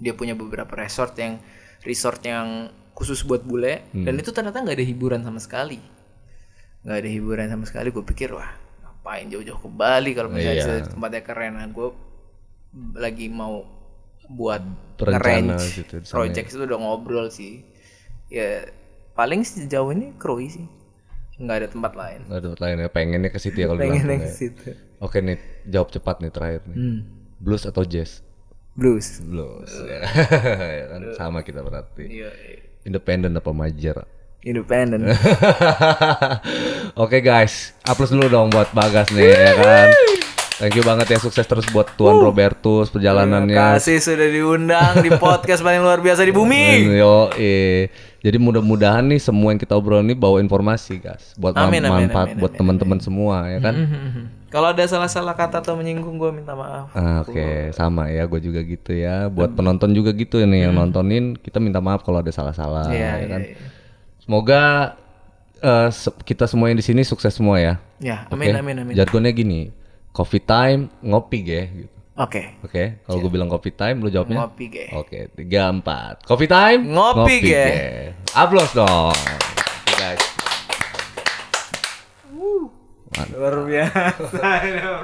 Dia punya beberapa resort yang resort yang khusus buat bule dan itu ternyata nggak ada hiburan sama sekali. Nggak ada hiburan sama sekali. Gue pikir wah ngapain jauh-jauh ke Bali kalau misalnya tempatnya keren. Nah, gue lagi mau buat Berencana gitu project itu udah ngobrol sih. Ya paling sejauh ini Krui sih. Nggak ada tempat lain. Nggak ada tempat lain ya. Pengennya ke situ ya kalau di Pengen Lampung ke ya. situ. Oke nih, jawab cepat nih terakhir nih. Hmm. Blues atau jazz? Blues. Blues. ya. Ya kan sama kita berarti. Iya. Independen apa major? Independen. Oke guys, aplaus dulu dong buat Bagas nih ya kan. Thank you banget ya sukses terus buat Tuan Robertus perjalanannya. Kasih sudah diundang di podcast paling luar biasa di bumi. Yo, eh. Jadi mudah-mudahan nih semua yang kita obrol ini bawa informasi guys, buat Amin, amin, manfaat amin, buat teman-teman semua ya kan. Kalau ada salah-salah kata atau menyinggung gue minta maaf. Ah, Oke, sama ya, gue juga gitu ya. Buat penonton juga gitu nih yang nontonin, kita minta maaf kalau ada salah-salah Iya, ya kan. iya. Semoga eh, se- kita semua yang di sini sukses semua ya. Ya, amin amin amin. Jargonnya gini, coffee time ngopi ge gitu. Oke. Oke, kalau gue bilang coffee time, lu jawabnya? Ngopi ge. Oke, tiga empat. Coffee time, Ngopi ge. Aplaus dong, Oke, guys. Luar biasa.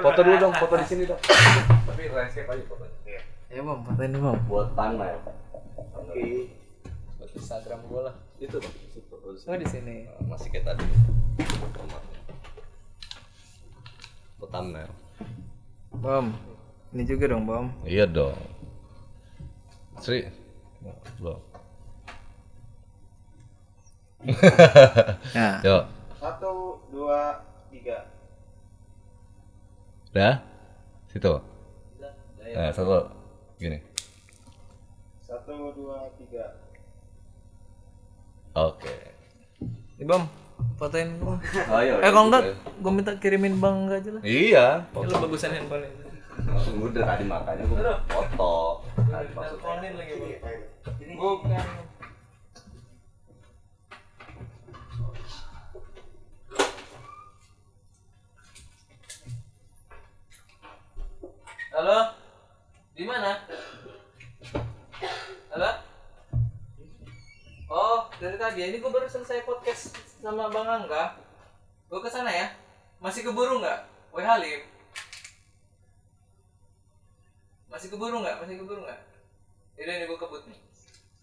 Foto dulu dong, foto di sini dong. Tapi landscape aja fotonya. ya bang, fotoin bang. Buat thumbnail. Oke. Buat Instagram gue lah. Itu dong. situ. Oh di sini. Masih kayak tadi. Thumbnail. Bom. Ini juga dong, Bom. Iya dong. Sri. Belum. Nah, Yo, Satu, dua, tiga. Udah? Situ. Nah, satu. Gini. Satu, dua, tiga. Oke. Nih bang, fotoin bang. Ayo. Eh kalau enggak, gue minta kirimin bang enggak aja lah. Iya. Ya, lu bagusan handphone itu. Udah tadi makanya gue foto. Tadi. Teleponin lagi bang. Bukan. Halo? Di mana? Halo? Oh, dari tadi. Ini gue baru selesai podcast sama Bang Angga. Gue ke sana ya. Masih keburu nggak? Woi Halim. Masih keburu nggak? Masih keburu nggak? Yaudah ini gue kebut nih.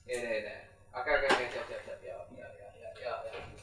Yaudah, yaudah. Oke, oke, oke, siap, siap, siap. Ya, ya, ya, ya, ya, ya.